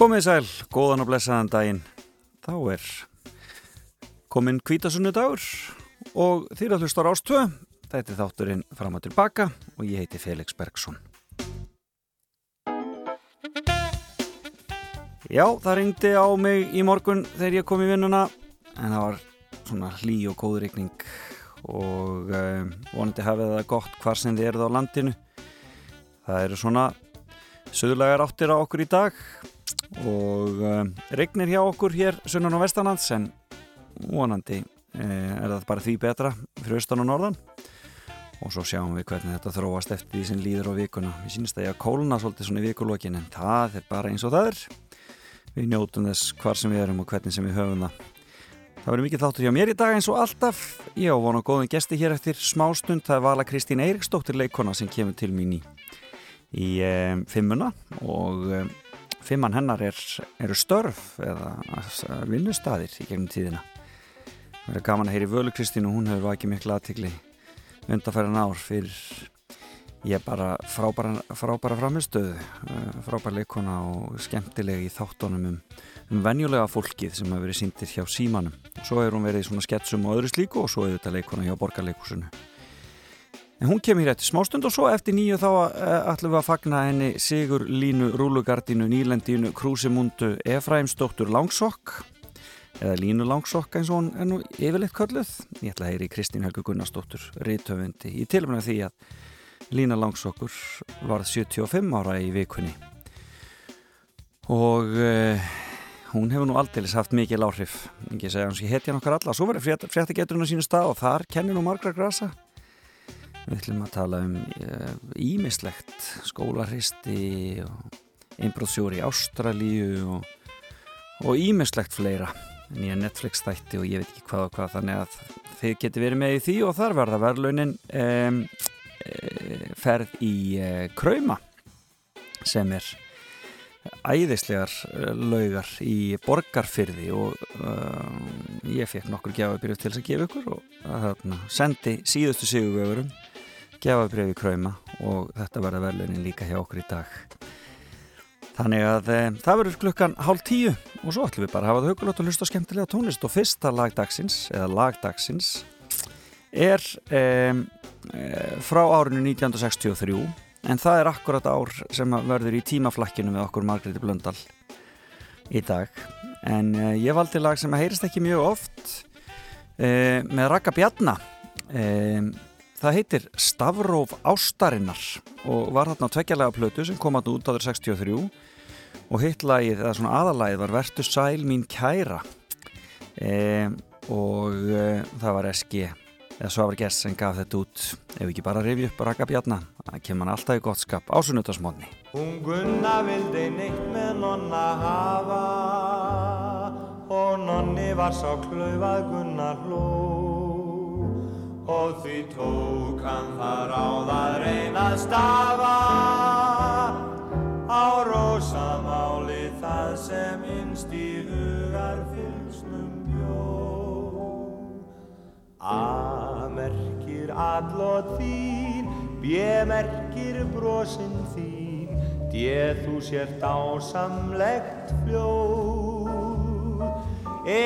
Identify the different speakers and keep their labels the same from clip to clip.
Speaker 1: Komið sæl, góðan og blessaðan daginn. Þá er komin kvítasunnudagur og þýra hlustar ástöð. Þetta er þátturinn fram og tilbaka og ég heiti Felix Bergsson. Já, það ringdi á mig í morgun þegar ég kom í vinnuna en það var svona hlý og góð regning og um, vonandi hafið það gott hvar sem þið eruð á landinu. Það eru svona söðurlegar áttir á okkur í dag og um, regnir hjá okkur hér sunnan og vestanlands en vonandi eh, er það bara því betra fyrir austan og norðan. Og svo sjáum við hvernig þetta þróast eftir því sem líður á vikuna. Við sínist að ég að kóluna svolítið svona í vikulókin en það er bara eins og það er. Við njótum þess hvar sem við erum og hvernig sem við höfum það. Það verður mikið þáttur hjá mér í dag eins og alltaf. Ég á vonu góðum gesti hér eftir smástund. Það er Vala Kristín Eiriksdóttir leikona sem kemur til mín í, í um, fimmuna. Og um, fimmann hennar er, eru störf eða vinnustadir í gegnum tíðina. Það er gaman að heyri Völu Kristín og hún hefur vakið miklu aðtikli undarfæran ár fyrir ég bara frábæra, frábæra framistöðu frábæra leikona og skemmtilega í þáttunum um, um venjulega fólkið sem hefur verið síndir hjá símanum. Og svo hefur hún verið í svona sketsum og öðru slíku og svo hefur þetta leikona hjá borgarleikusinu En hún kemur hér eftir smástund og svo eftir nýju þá ætlum við að fagna henni Sigur Línu Rúlugardínu Nýlendínu Krúsimundu Efraimsdóttur Langsokk eða Línu Langsokk eins og hún er nú yfirleitt kölluð. Ég ætla að heyri Kristín Helgu Gunnarsdóttur Ríðtöfundi í tilvæmlega því að Lína Langsokkur varð 75 ára í vikunni og uh, hún hefur nú aldeilis haft mikil áhrif. Ekki segja hans ég hetja nokkar alla. Svo verður fréttageturinn á sínu stað og þar kennir nú margra grasa. Við ætlum að tala um ímislegt uh, skólaristi og einbróðsjóri í Ástralíu og ímislegt fleira. Nýja Netflix þætti og ég veit ekki hvað og hvað þannig að þið geti verið með í því og þar verða verðlaunin um, um, ferð í uh, Krauma sem er æðislegar laugar í borgarfyrði og uh, ég fekk nokkur gefabyrju til þess að gefa ykkur og þarna, sendi síðustu sigurvegurum gefabyrju í Krauma og þetta verða verðlaunin líka hjá okkur í dag. Þannig að e, það verður klukkan hálf tíu og svo ætlum við bara að hafa það hugulegt og hlusta skemmtilega tónlist. Og fyrsta lagdagsins eða lagdagsins er e, e, frá árinu 1963 en það er akkurat ár sem verður í tímaflakkinu með okkur Margréti Blöndal í dag. En ég valdi lag sem að heyrist ekki mjög oft með Raka Bjarna Það heitir Stavróf Ástarinnar og var þarna á tveggjalega plötu sem kom að út áður 63 og hitt lagið, eða svona aðalagið var Vertu sæl mín kæra. E, og e, það var SG, eða Svavar Gess sem gaf þetta út, ef ekki bara rifja upp Raka Bjarnar, það kemur alltaf í gott skap á sunnutasmónni
Speaker 2: Hún Gunna vildi neitt með nonna hafa og nonni var sá klauvað Gunna hló og því tók hann þar á það reynað stafa á rosamáli það sem innst í hugar fylgsnum bjó. A merkir allot þín B merkir brosinn þín D þú sért ásamlegt fljóð. E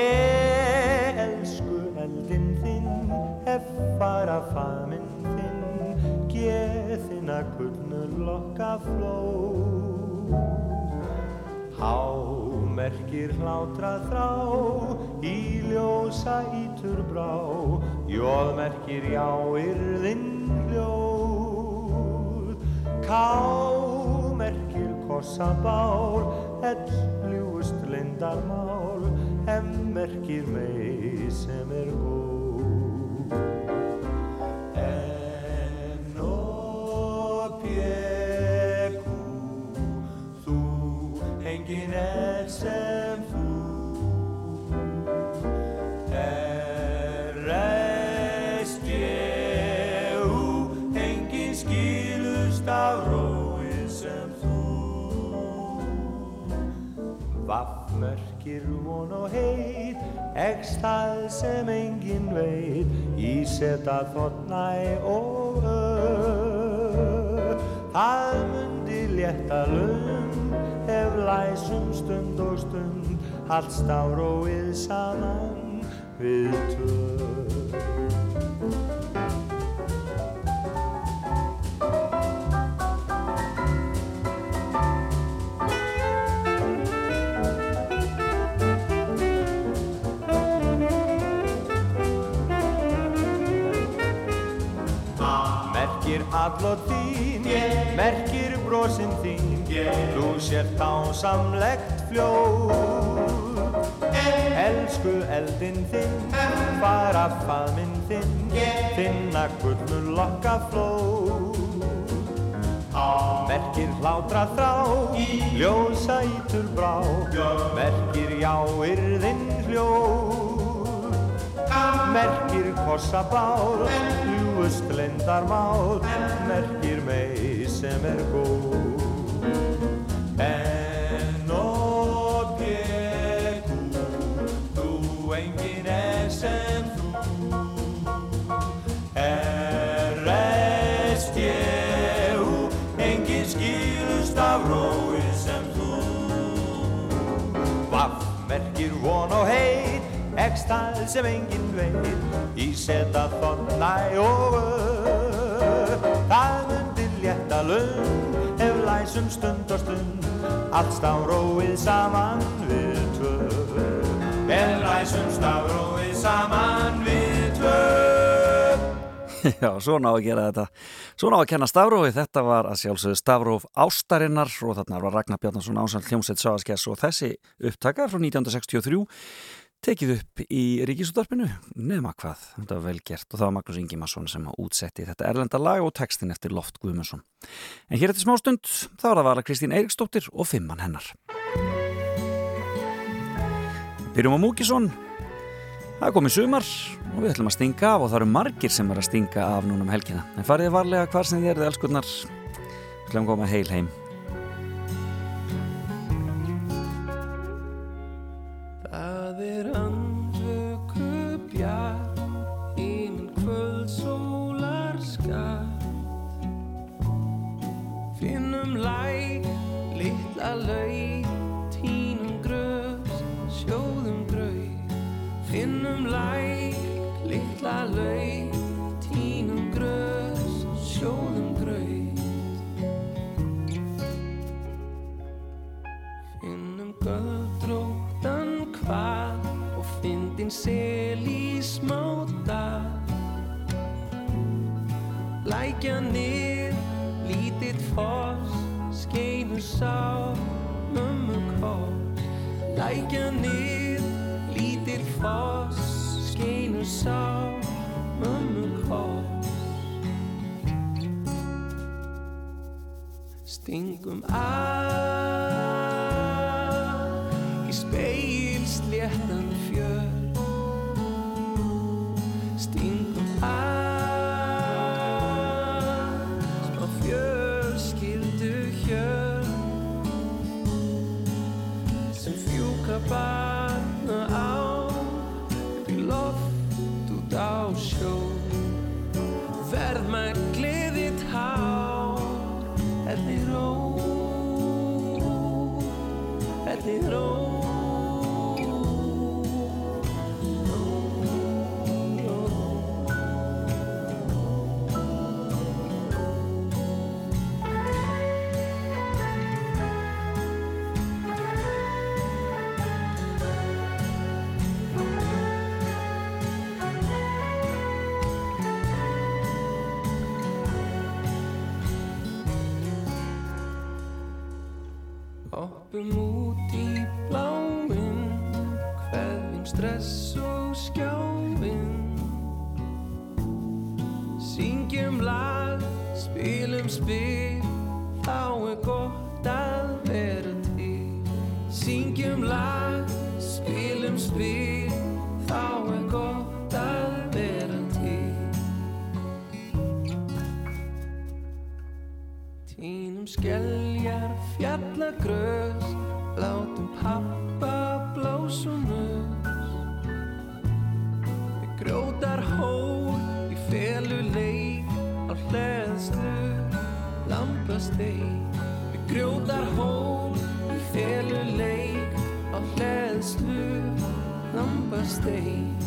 Speaker 2: elsku eldin þinn F-fara faminn þinn Geðina gullnu lokka flóð. Há merkir hlátra þrá Í ljósa ítur brá Jóð merkir já yrðinn hljóð. Ká merkir kossa bál Ell ljúust lindarmál M merkir mei sem er góð það sem engin veit Í seta þotnæ og ö Það mundi létta lund Ef læsum stund og stund allt stáróið saman við tvö. Merkir allot þín, merkir brosinn þín, þú sér tásamlegt fljóð. Elsku eldinn þinn, fara faðminn þinn, þinna gullur lokka flóð. Merkir hlátra þrá, ljósa ítur brá, merkir jáirðinn hljóð. Merkir kossabál, ljúust lindarmál, merkir mei sem er góð. En og pjeku, þú engin er sem þú. R-S-T-U, engin skilust af rói sem þú. Vaff merkir von og heit, Ekstað sem enginn veit Í seta þonna og öð Það létta lund Ef læsum stund og stund. Allt stáróið saman við tvö. Ef læsum stáróið saman við tvö.
Speaker 1: Já, svona á að gera þetta. Svona á að kenna stafrófið. Þetta var að sjálfsögðu stafróf ástarinnar. Og þarna var Ragnar Bjarnarsson ásand hljómsveit Sagaskess og þessi upptakar frá 1963 tekið upp í ríkisúttarpinu nema hvað, þetta var vel gert og það var Magnús Ingimarsson sem útsetti þetta erlenda lag og textin eftir Loft Guðmundsson. En hér eftir smástund þá er það vala Kristín Eiríksdóttir og fimmann hennar. Byrjum á Múkisson það er komið sumar og við ætlum að stinga af og það eru margir sem er að stinga af núna um helgina. En fariði varlega hvar sem þið eruð elskurnar. Við ætlum að koma heil heim
Speaker 3: litla laug, tínum grös, sjóðum grau. Finnum göldróttan hvað og fyndin sel í smáta Lækja nið, lítill foss, skeinu sá, mömmu koss Lækja nið, lítill foss, skeinu sá, mömmu koss Stingum að í speilsléttan fjör. Stingum að Hoppum út í bláinn Hverjum stress og skjáinn. Syngjum lag, spilum spil Þá er gott að vera til. Syngjum lag, spilum spil Þá er gott að vera til. Tínum skeljar, fjallagrös Lampasteik Við grjótar hól Í feluleik á hleðslu lambasteik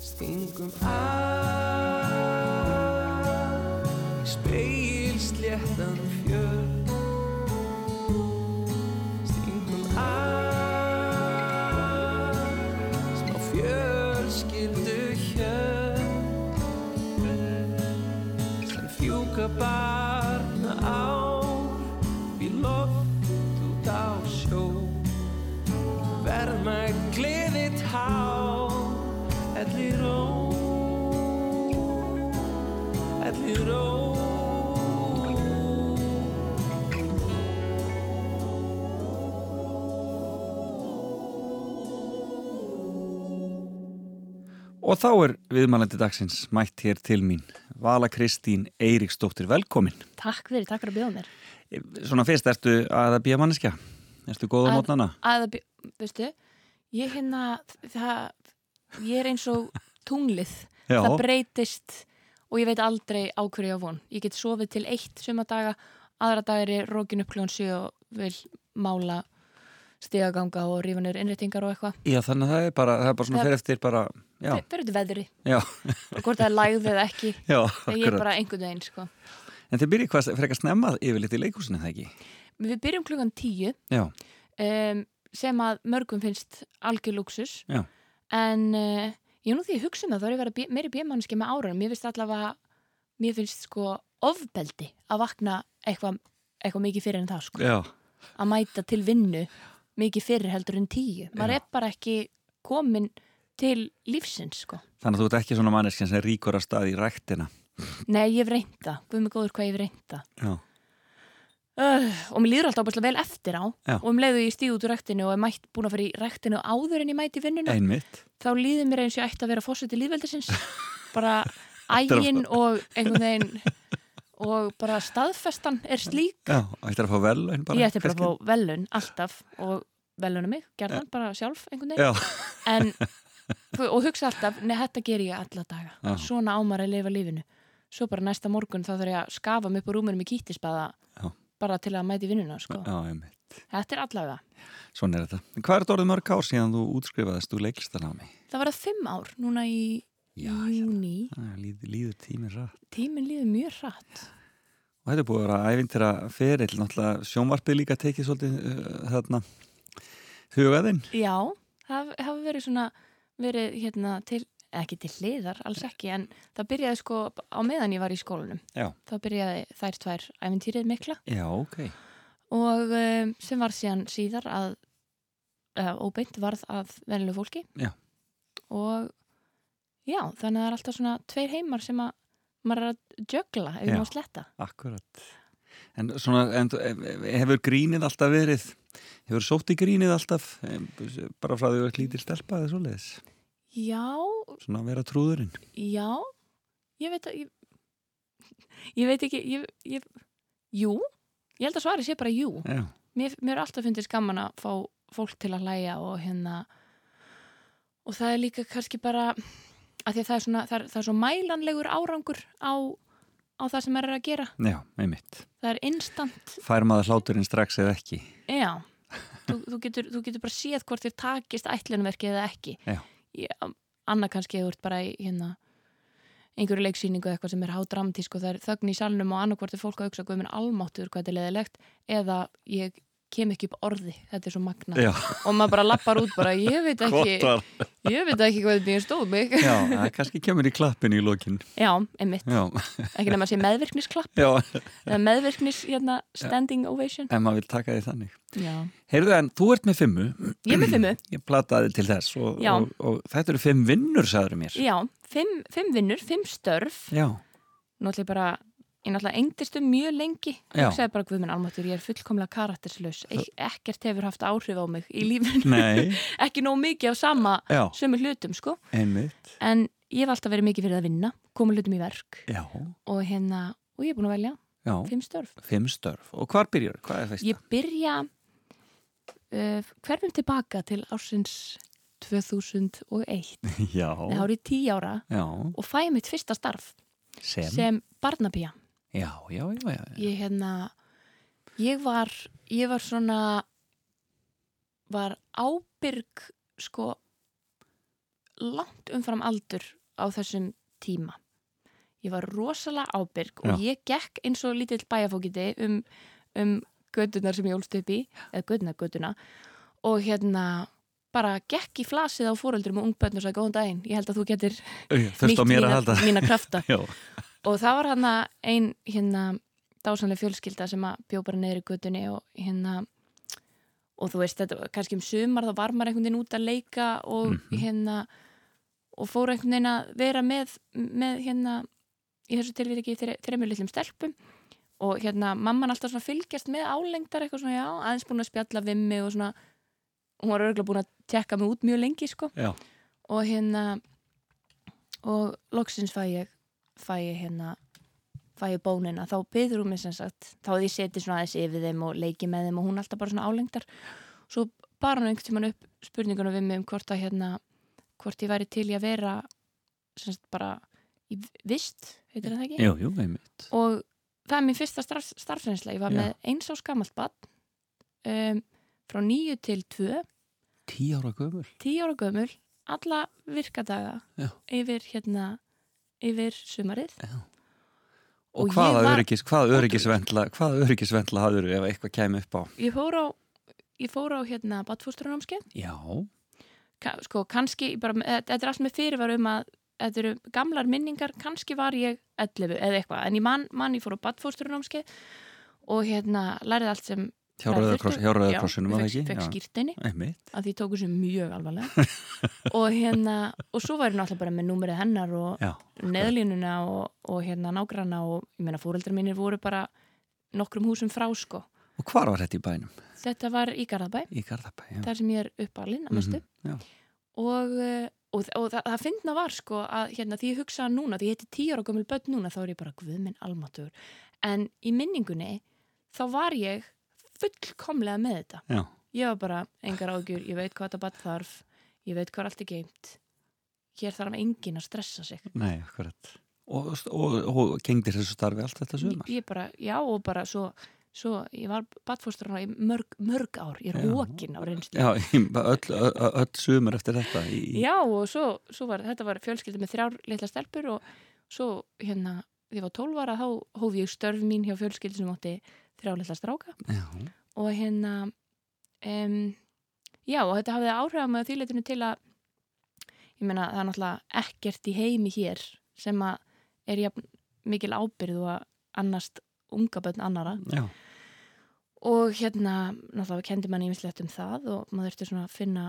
Speaker 3: Stingum að barna ár í loft út á sjó verð með gleðitt hár elli ró elli ró
Speaker 1: Og þá er viðmælandi dagsins mætt hér til mín. Vala Kristín Eiríksdóttir, velkomin.
Speaker 4: Takk fyrir, takk fyrir að bjóða mér.
Speaker 1: Svona fyrst, ertu að það býja manneskja? Ertu góð á
Speaker 4: Að-
Speaker 1: mótnana?
Speaker 4: Að, að, veistu, ég hérna, það, ég er eins og tunglið.
Speaker 1: Já,
Speaker 4: Það breytist og ég veit aldrei á hverju ég á von. Ég get sofið til eitt sumadaga, aðra dagir er rókin upp kljóðan 7 og vil mála stegaganga og rífa niður innréttingar og eitthvað.
Speaker 1: já þannig að það er bara, það er bara svona fyrir eftir bara,
Speaker 4: út í veðri
Speaker 1: já,
Speaker 4: og hvort það er lægð eða ekki.
Speaker 1: já,
Speaker 4: ég er bara einhvern veginn, sko.
Speaker 1: En þið byrjið hvað, frekar snemmað yfirleitt í leikúsinu, það ekki?
Speaker 4: Við byrjum klukkan 10
Speaker 1: Já,
Speaker 4: um, sem að mörgum finnst algjör luxus
Speaker 1: Já.
Speaker 4: en uh, ég nú því að hugsa um það þá er ég verið meiri bímanniski með árunum mér finnst allavega mér finnst sko ofbeldi að vakna eitthvað eitthva mikið fyrir en það sko að mæta til vinnu mikið fyrir heldur en tíu. Maður er bara ekki komin til lífsins sko.
Speaker 1: Þannig að þú ert ekki svona manneskja sem ríkur að stað í ræktina.
Speaker 4: nei ég hef reynda, guð mig góður hvað ég hef reynda uh, og mér líður alltaf ábærslega vel eftir á.
Speaker 1: Já.
Speaker 4: og um leiðu ég stíð út úr ræktinu og er mætt búin að fara í ræktinu áður en ég mæti vinnuna
Speaker 1: einmitt.
Speaker 4: þá líður mér eins og ég ætti að vera fórseti líðveldisins bara ægin og einhvern veginn og bara staðfestan er slík.
Speaker 1: Já, ættir að fá vel bara.
Speaker 4: ég ætti bara að fá velun alltaf og velunum mig, gerðan bara sjálf einhvern veginn. En, og hugsa alltaf, neða þetta ger ég alla daga.
Speaker 1: Já.
Speaker 4: svona ámar að lifa lífinu. Svo bara næsta morgun þá þarf ég að skafa mig upp á rúminu með kýttisbaða bara til að mæti vinnuna sko. þetta er allavega
Speaker 1: Svona er þetta. Hvað er þetta orðið mörg ár síðan þú útskrifaðist úr leiklistanámi?
Speaker 4: það var það fimm ár núna í
Speaker 1: Já,
Speaker 4: júni
Speaker 1: líður, tíminn rætt.
Speaker 4: tíminn líður mjög hratt
Speaker 1: Og þetta er búið að vera ævintira ferill, náttúrulega sjónvarpið líka tekið svolítið uh, þarna hugaðinn.
Speaker 4: Já, það hafi verið svona verið hérna til, ekki til hliðar, alls ekki, en það byrjaði sko á meðan ég var í skólanum.
Speaker 1: Já.
Speaker 4: Þá byrjaði þær tvær æfintýrið mikla
Speaker 1: Já, ok.
Speaker 4: og um, sem var síðan síðar að, uh, óbeint varð að venlu fólki.
Speaker 1: Já.
Speaker 4: Og já, þannig að það er alltaf svona tveir heimar sem að maður er að jögla ef ég má sletta.
Speaker 1: Akkurat. En svona, en, hefur grínið alltaf verið, hefur sótt í grínið alltaf, bara frá því að þú ert lítil stelpa eða svoleiðis?
Speaker 4: Já,
Speaker 1: Svona að vera trúðurinn.
Speaker 4: já, ég veit að, ég, ég veit ekki, ég, ég, jú, ég held að svari sé bara jú.
Speaker 1: Já.
Speaker 4: mér, mér er alltaf fundist gaman að fá fólk til að hlæja og hérna og það er líka kannski bara að því að það er svona það er, það er svo mælanlegur árangur á, á það sem er að gera
Speaker 1: Já, einmitt.
Speaker 4: það er instant,
Speaker 1: Fær maður hláturinn strax eða ekki?
Speaker 4: já þú, þú, getur, þú getur bara séð hvort þér takist ætlunverki eða ekki
Speaker 1: Já.
Speaker 4: Ég, annað kannski ert bara í hérna einhverju leiksýningu eða eitthvað sem er hádramatísk og það er þögn í salnum og annarkvort er fólk að hugsa hvað minn almáttur hvað þetta er leðilegt eða ég kem ekki upp orði, þetta er svo magna
Speaker 1: Já,
Speaker 4: og maður bara lappar út bara, ég veit ekki ég veit ekki hvað þetta stóð mig
Speaker 1: Já, það kannski kemur í klappinu í lokin.
Speaker 4: já, einmitt,
Speaker 1: Já,
Speaker 4: ekki nema að sé meðvirknisklapp.
Speaker 1: Já,
Speaker 4: eða meðvirknis, hérna, standing ovation.
Speaker 1: En maður vil taka því þannig.
Speaker 4: já,
Speaker 1: Heyrðu en, þú ert með fimmu.
Speaker 4: ég er með fimmu.
Speaker 1: Ég plataði til þess og,
Speaker 4: Já.
Speaker 1: og, og þetta eru fimm vinnur, sagður mér.
Speaker 4: já, fimm, fimm vinnur, fimm störf.
Speaker 1: Já,
Speaker 4: náttúrulega bara, ég náttúrulega engdist um mjög lengi. Og sagði bara, guð minn almáttur, ég er fullkomlega karakterslaus. Ek ekkert hefur haft áhrif á mig í lífinu.
Speaker 1: Nei,
Speaker 4: ekki nóg mikið af sama
Speaker 1: já,
Speaker 4: sömu hlutum, sko.
Speaker 1: Einmitt.
Speaker 4: en ég hef alltaf verið mikið fyrir að vinna koma hlutum í verk.
Speaker 1: Já,
Speaker 4: og hérna, og ég er búin að velja
Speaker 1: já,
Speaker 4: fimm störf.
Speaker 1: Fimm störf. Og hvar byrjar? Er?
Speaker 4: Ég byrja uh, hverfum tilbaka til ársins 2001
Speaker 1: Já,
Speaker 4: það árið tí ára
Speaker 1: já,
Speaker 4: og fæ mitt fyrsta starf
Speaker 1: sem.
Speaker 4: sem barnapía
Speaker 1: Já, já, já, já.
Speaker 4: ég hérna Ég var, ég var svona var ábyrg sko langt umfram aldur á þessum tíma. Ég var rosalega ábyrg og ég gekk eins og lítill bæjafókiti um, um gödunar sem ég ólst upp í eða göduna göduna og hérna bara gekk í flasið á fóröldur og ungbönn og sagði góðan daginn, ég held að þú getur
Speaker 1: að
Speaker 4: mína, mína krafta.
Speaker 1: Já,
Speaker 4: og það var hann ein hérna dásanlega fjölskylda sem að bjó bara neyri gödunni og hérna og þú veist, þetta, kannski um sumar þá var maður einhvern veginn út að leika og
Speaker 1: Mhm.
Speaker 4: hérna og fór einhvern veginn að vera með, með hérna í þessu tilvíki þreymur litlum stelpum. Og hérna mamman alltaf svona fylgjast með álengdar eitthvað svona, já, aðeins búin að spjalla við mig og svona, hún var örgulega búin að tekka mig út mjög lengi, sko.
Speaker 1: Já,
Speaker 4: og hérna og loksins fæ ég fæ ég hérna fæ ég bónina, þá byður hún mig sem sagt þá ég setið svona aðeins yfir þeim og leikið með þeim og hún alltaf bara svona álengdar svo bara hún einhvern tímann upp spurningunum við mig um hvort að hérna hvort ég væri til í að vera sem sagt bara í vist heitir það ekki?
Speaker 1: jú, jú, einmitt
Speaker 4: og það er mín fyrsta starf, starfsreynsla ég var
Speaker 1: Já.
Speaker 4: með eins á skamalt bann um, frá nýju til tvö
Speaker 1: Tí ára gömul
Speaker 4: tíu ára gömul alla virkadaga
Speaker 1: Já.
Speaker 4: yfir hérna yfir sumarið.
Speaker 1: Og,
Speaker 4: Og ég
Speaker 1: hvaða öryggis, hvaða öryggisvendla hvaða öryggisvendla hafður ef eitthvað kæmi upp á?
Speaker 4: Ég fór á, ég fór á hérna batfústrunámskeið
Speaker 1: Já,
Speaker 4: Ka, sko kannski, bara, þetta er allt með fyrirvar um að þetta eru gamlar minningar kannski var ég 11 eða eitthvað. En ég man, man ég fór á batfústrunámskeið og hérna lærið allt sem
Speaker 1: hjá Rauðakrossinum var það
Speaker 4: fekk-
Speaker 1: ekki?
Speaker 4: fekk
Speaker 1: Já.
Speaker 4: skýrteini
Speaker 1: Einmitt.
Speaker 4: að því tóku sér mjög alvarlega. Og hérna og svo var ég náttúrulega bara með númerið hennar og neðlínuna og, og hérna nágranna og ég meina fóreldrar mínir voru bara nokkrum húsum frá sko.
Speaker 1: Og hvar var þetta í bænum?
Speaker 4: þetta var í Garðabæ,
Speaker 1: Í Garðabæ, já.
Speaker 4: Þar sem ég er uppalinn að mestu.
Speaker 1: Mhm, Já,
Speaker 4: og, og, og það, það finna var sko að hérna því ég hugsa núna, því ég heiti tíu ára gömul börn núna þá er ég bara guðminn almatur. En í minningunni þá var ég fullkomlega með þetta
Speaker 1: já,
Speaker 4: ég var bara engar ágjur, ég veit hvað þetta bara þarf ég veit hvað allt er geimt hér þarf enginn að stressa sig.
Speaker 1: Nei, akkurat. Og, og, og gengdir þessu starfi allt þetta sumar?
Speaker 4: ég bara, já og bara svo, svo ég var badfóstur í mörg, mörg ár, ég er
Speaker 1: Já.
Speaker 4: hókin á reynslu.
Speaker 1: Já, öll, öll, öll sumar eftir þetta í,
Speaker 4: Já og svo, svo var þetta var fjölskyldi með þrjár litla stelpur og svo hérna því ég var 12 ára þá hóf ég störf mín hjá fjölskyldi sem átti þrjár litla stráka.
Speaker 1: Já,
Speaker 4: og hérna um, já og þetta hafði áhrif með þýleitinu til að ég meina það er náttúrulega ekkert í heimi hér sem að er jafn mikil ábyrð og annast unga bönn annara
Speaker 1: já,
Speaker 4: og hérna náttúrulega kendi mann ímislegt um það og maður þurfti svona að finna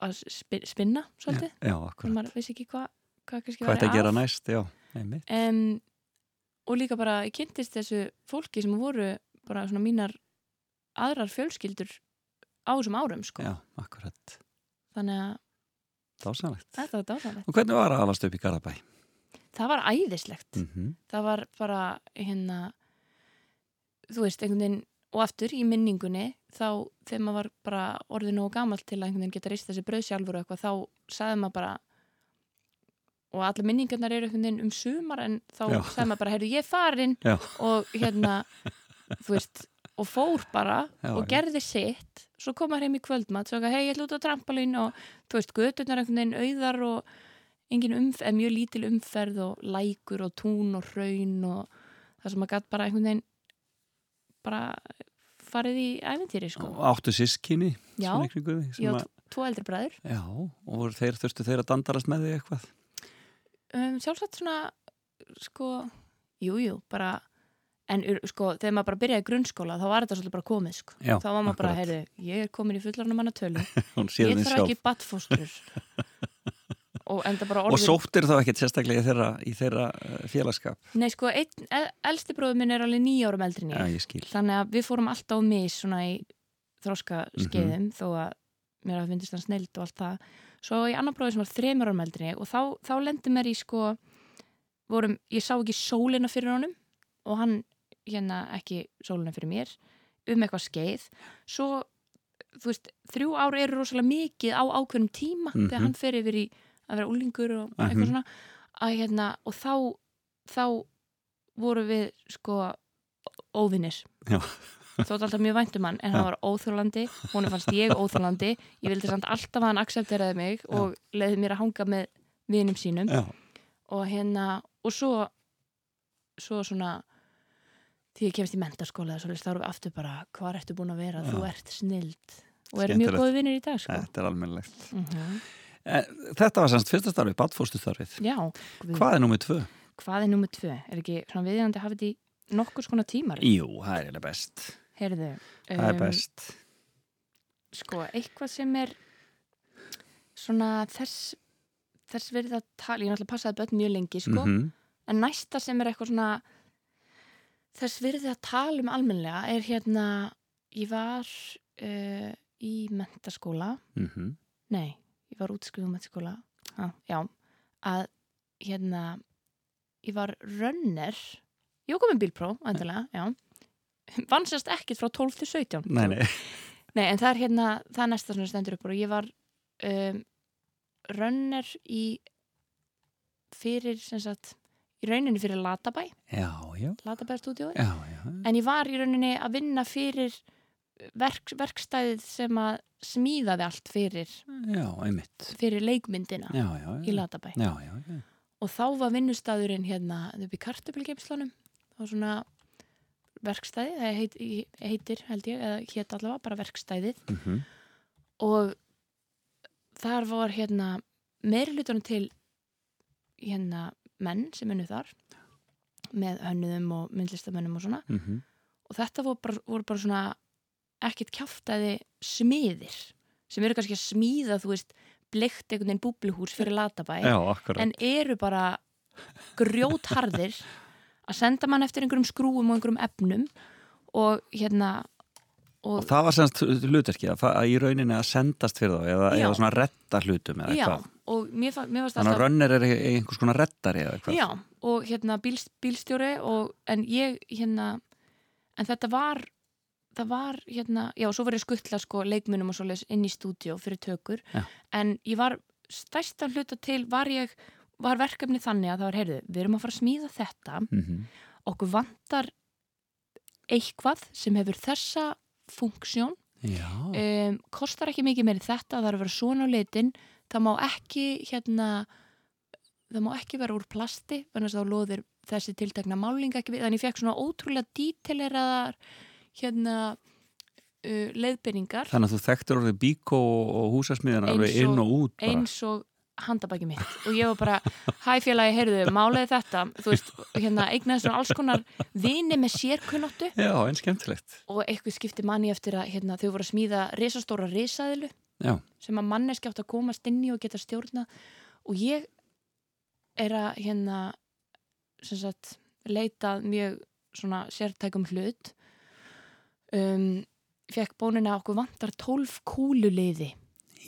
Speaker 4: að spi- spinna svolítið.
Speaker 1: Já,
Speaker 4: maður vissi ekki hvað hva
Speaker 1: Hvað
Speaker 4: væri
Speaker 1: þetta gera næst, já, einmitt.
Speaker 4: Um, og líka bara ég kynntist þessu fólki sem voru bara svona mínar aðrar fjölskyldur á þessum árum sko.
Speaker 1: Já, akkurat,
Speaker 4: þannig að
Speaker 1: dásanlegt
Speaker 4: þetta var dásalegt
Speaker 1: Og hvernig var að alast upp í Garðabæ?
Speaker 4: það var æðislegt.
Speaker 1: Mm
Speaker 4: það var bara hérna þú veist, einhvern veginn og aftur í minningunni þá þegar maður var bara orðið nógu gamalt til að einhvern veginn geta reist þessi brauð sjálfur og eitthvað þá sagði maður bara og allir minningarnar eru um sumar en þá
Speaker 1: Já.
Speaker 4: sagði maður bara, heyrðu ég farin
Speaker 1: Já.
Speaker 4: og hérna veist, og fór bara
Speaker 1: Já,
Speaker 4: og
Speaker 1: já.
Speaker 4: gerði sitt svo kom maður heim í kvöldmatt, svo ekki, hei ég ætla út á trampalín og þú veist, göturnar einhvern veginn auðar og engin umferð, mjög lítil umferð og lækur og tún og raun og það sem maður gætt bara einhvern veginn bara farið í æventýri sko.
Speaker 1: Og áttu sískinni
Speaker 4: Já,
Speaker 1: svona í kringu þig, sem
Speaker 4: ég á
Speaker 1: að-
Speaker 4: tvo eldri bræður
Speaker 1: Já, og voru þeir þurftu þeir að dandarast með þig eitthvað
Speaker 4: um, sjálfsagt svona sko, jújú, jú, bara en sko, þegar maður bara byrjaði grunnskóla þá var þetta svolítið bara komið sko.
Speaker 1: Já,
Speaker 4: þá var maður bara, heyrðu, ég er komin í fullarna manna tölu ég þarf ekki badfóstur og enda bara
Speaker 1: Og
Speaker 4: orðin
Speaker 1: sóttir þá ekkert sérstaklega í þeirra, í þeirra uh, félagskap
Speaker 4: nei sko, einn, el, elsti bróður minn er alveg nýja árum eldri
Speaker 1: skil.
Speaker 4: Þannig að við fórum alltaf á mis svona í þroska skeiðum
Speaker 1: Mhm.
Speaker 4: þó að mér hafði finnist hann snild og allt það svo í annar bróður sem var þremur árum eldri og þá, þá lendi mér í sko vorum, ég sá ekki sólina fyrir honum og hann hérna ekki sólina fyrir mér um eitthvað skeið svo, þú veist, þrjú ár eru rosalega mikið á ákveðnum tíma
Speaker 1: Mhm.
Speaker 4: þegar hann fer yfir í að vera úlingur og eitthvað
Speaker 1: Mhm.
Speaker 4: svona að hérna, og þá þá voru við sko óvinnir
Speaker 1: Já.
Speaker 4: Þótt alltaf mjög væntum hann en hann var óþjólandi, hún fannst ég óþjólandi ég vildi samt alltaf að hann accepteraði mig og leiði mér að hanga með vinum sínum
Speaker 1: Já.
Speaker 4: og hérna, og svo svo svona því ég kemst í mentaskóla þá erum við aftur bara, hvað ertu búin að vera þú ert snild og erum mjög góði vinnir í dag sko.
Speaker 1: Þetta er almennilegt.
Speaker 4: mm
Speaker 1: Þetta var semst fyrsta starfið, badfóstu starfið.
Speaker 4: Já, guð,
Speaker 1: Hvað er númið tvö?
Speaker 4: hvað er nummið tvö? Er ekki svona viðjandi að hafa þetta í nokkur skona tímar?
Speaker 1: Jú, það er eiginlega best.
Speaker 4: Heyrðu,
Speaker 1: Það er
Speaker 4: um,
Speaker 1: best.
Speaker 4: sko, eitthvað sem er svona þess þess verið að tala, ég náttúrulega passaði börn mjög lengi sko,
Speaker 1: Mhm.
Speaker 4: en næsta sem er eitthvað svona þess verið að tala um almennilega er hérna ég var uh, í mentaskóla
Speaker 1: Mhm.
Speaker 4: nei, ég var útskrifum mentaskóla ah, já, að hérna ég var runner ég var komin bílpró, endilega, já vann sérst ekkit frá 12 til 17
Speaker 1: Nei, nei.
Speaker 4: Nei, en það er hérna, það er næsta sem stendur upp og ég var um, runner í fyrir, sem sagt í rauninni fyrir Latabæ,
Speaker 1: Já, já.
Speaker 4: Latabæ stúdíói
Speaker 1: Já, já.
Speaker 4: en ég var í rauninni að vinna fyrir verk, verkstæðið sem að smíðaði allt fyrir
Speaker 1: Já,
Speaker 4: fyrir leikmyndina
Speaker 1: Já, já.
Speaker 4: í. Latabæ og þá var vinnustæðurinn hérna upp í kartöflgeimslunum það var svona verkstæði það heit, heitir held ég eða hétt allavega bara verkstæðið
Speaker 1: Mhm.
Speaker 4: og þar var hérna meiri hlutunum til hérna menn sem unnu þar með hönnuðum og myndlistamennum og svona
Speaker 1: Mhm.
Speaker 4: og þetta voru bara, voru bara svona ekkert kjáftæði smiðir sem eru kannski að smíða þú veist bleikt einhvern veginn búbluhús fyrir latabæ
Speaker 1: Já,
Speaker 4: en eru bara grjótharðir að senda mann eftir einhverjum skrúum og einhverjum efnum og hérna
Speaker 1: Og það var semst hluterki að, að í rauninni að sendast fyrir þá eða, eða svona retta hlutum eða
Speaker 4: já,
Speaker 1: eitthvað.
Speaker 4: og
Speaker 1: Þannig að
Speaker 4: alltaf
Speaker 1: rönnir er einhvers konar rettari eða eitthvað.
Speaker 4: já, og hérna bíl, bílstjóri og, en ég hérna en þetta var það var hérna, já, svo var ég skuttla sko leikmunum og svoleiðis inn í stúdíó fyrir tökur,
Speaker 1: Já.
Speaker 4: en ég var stærsta hluta til var ég var verkefni þannig að það var, heyrðu, við erum að fara að smíða þetta,
Speaker 1: Mhm.
Speaker 4: okkur vantar eitthvað sem hefur þessa funksjón. Um, kostar ekki mikið meiri þetta það er að vera svona á litin það má ekki hérna það má ekki vera úr plasti þannig að þá loðir þessi tiltekna máling ekki við, þannig ég fekk svona ótrúlega díteleraðar hérna uh, leiðbyrningar
Speaker 1: Þannig að þú þekktur orðið bíkó og húsasmiðan alveg inn og út bara.
Speaker 4: eins og handabæki mitt og ég var bara, hæ félagi, heyrðu málaði þetta, þú veist, hérna eignaði svona alls konar vini með sérkunnáttu
Speaker 1: Já, einn skemmtilegt.
Speaker 4: og eitthvað skipti manni eftir að hérna, þau voru að smíða risastóra risaðilu
Speaker 1: Já.
Speaker 4: sem að manneski átt að komast inn í og geta stjórna og ég er að hérna sem sagt leitað mjög svona sértækum hlut um, fekk bónina okkur vantar 12 kúluliði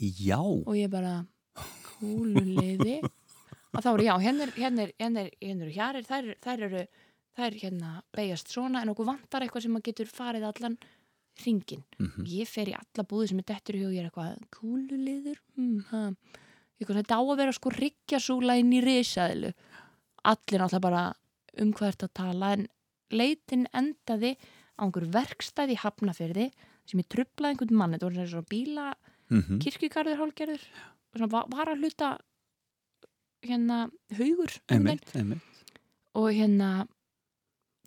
Speaker 1: Já.
Speaker 4: og ég bara kúluliði og þá eru já, hérna er hérna er, hérna er, hérna eru hjarir, þær, eru þær hérna beigjast svona en okkur vantar eitthvað sem að getur farið allan ringin.
Speaker 1: Mhm.
Speaker 4: Ég fer í alla búði sem er dettur í hug, ég er eitthvað kúluliður, hmm, ha eitthvað þetta á að vera sko riggjasúla inn í risaðilu. Allir náttúrulega bara um hvað að tala en leitin endaði á einhver verkstæði í Hafnafyrði sem ég trublaði einhvern mann, þetta voru svona bíla
Speaker 1: Mhm.
Speaker 4: kirkjugarður hálgerður og svona va- var að hluta hérna haugur.
Speaker 1: Einmitt, einmitt.
Speaker 4: og hérna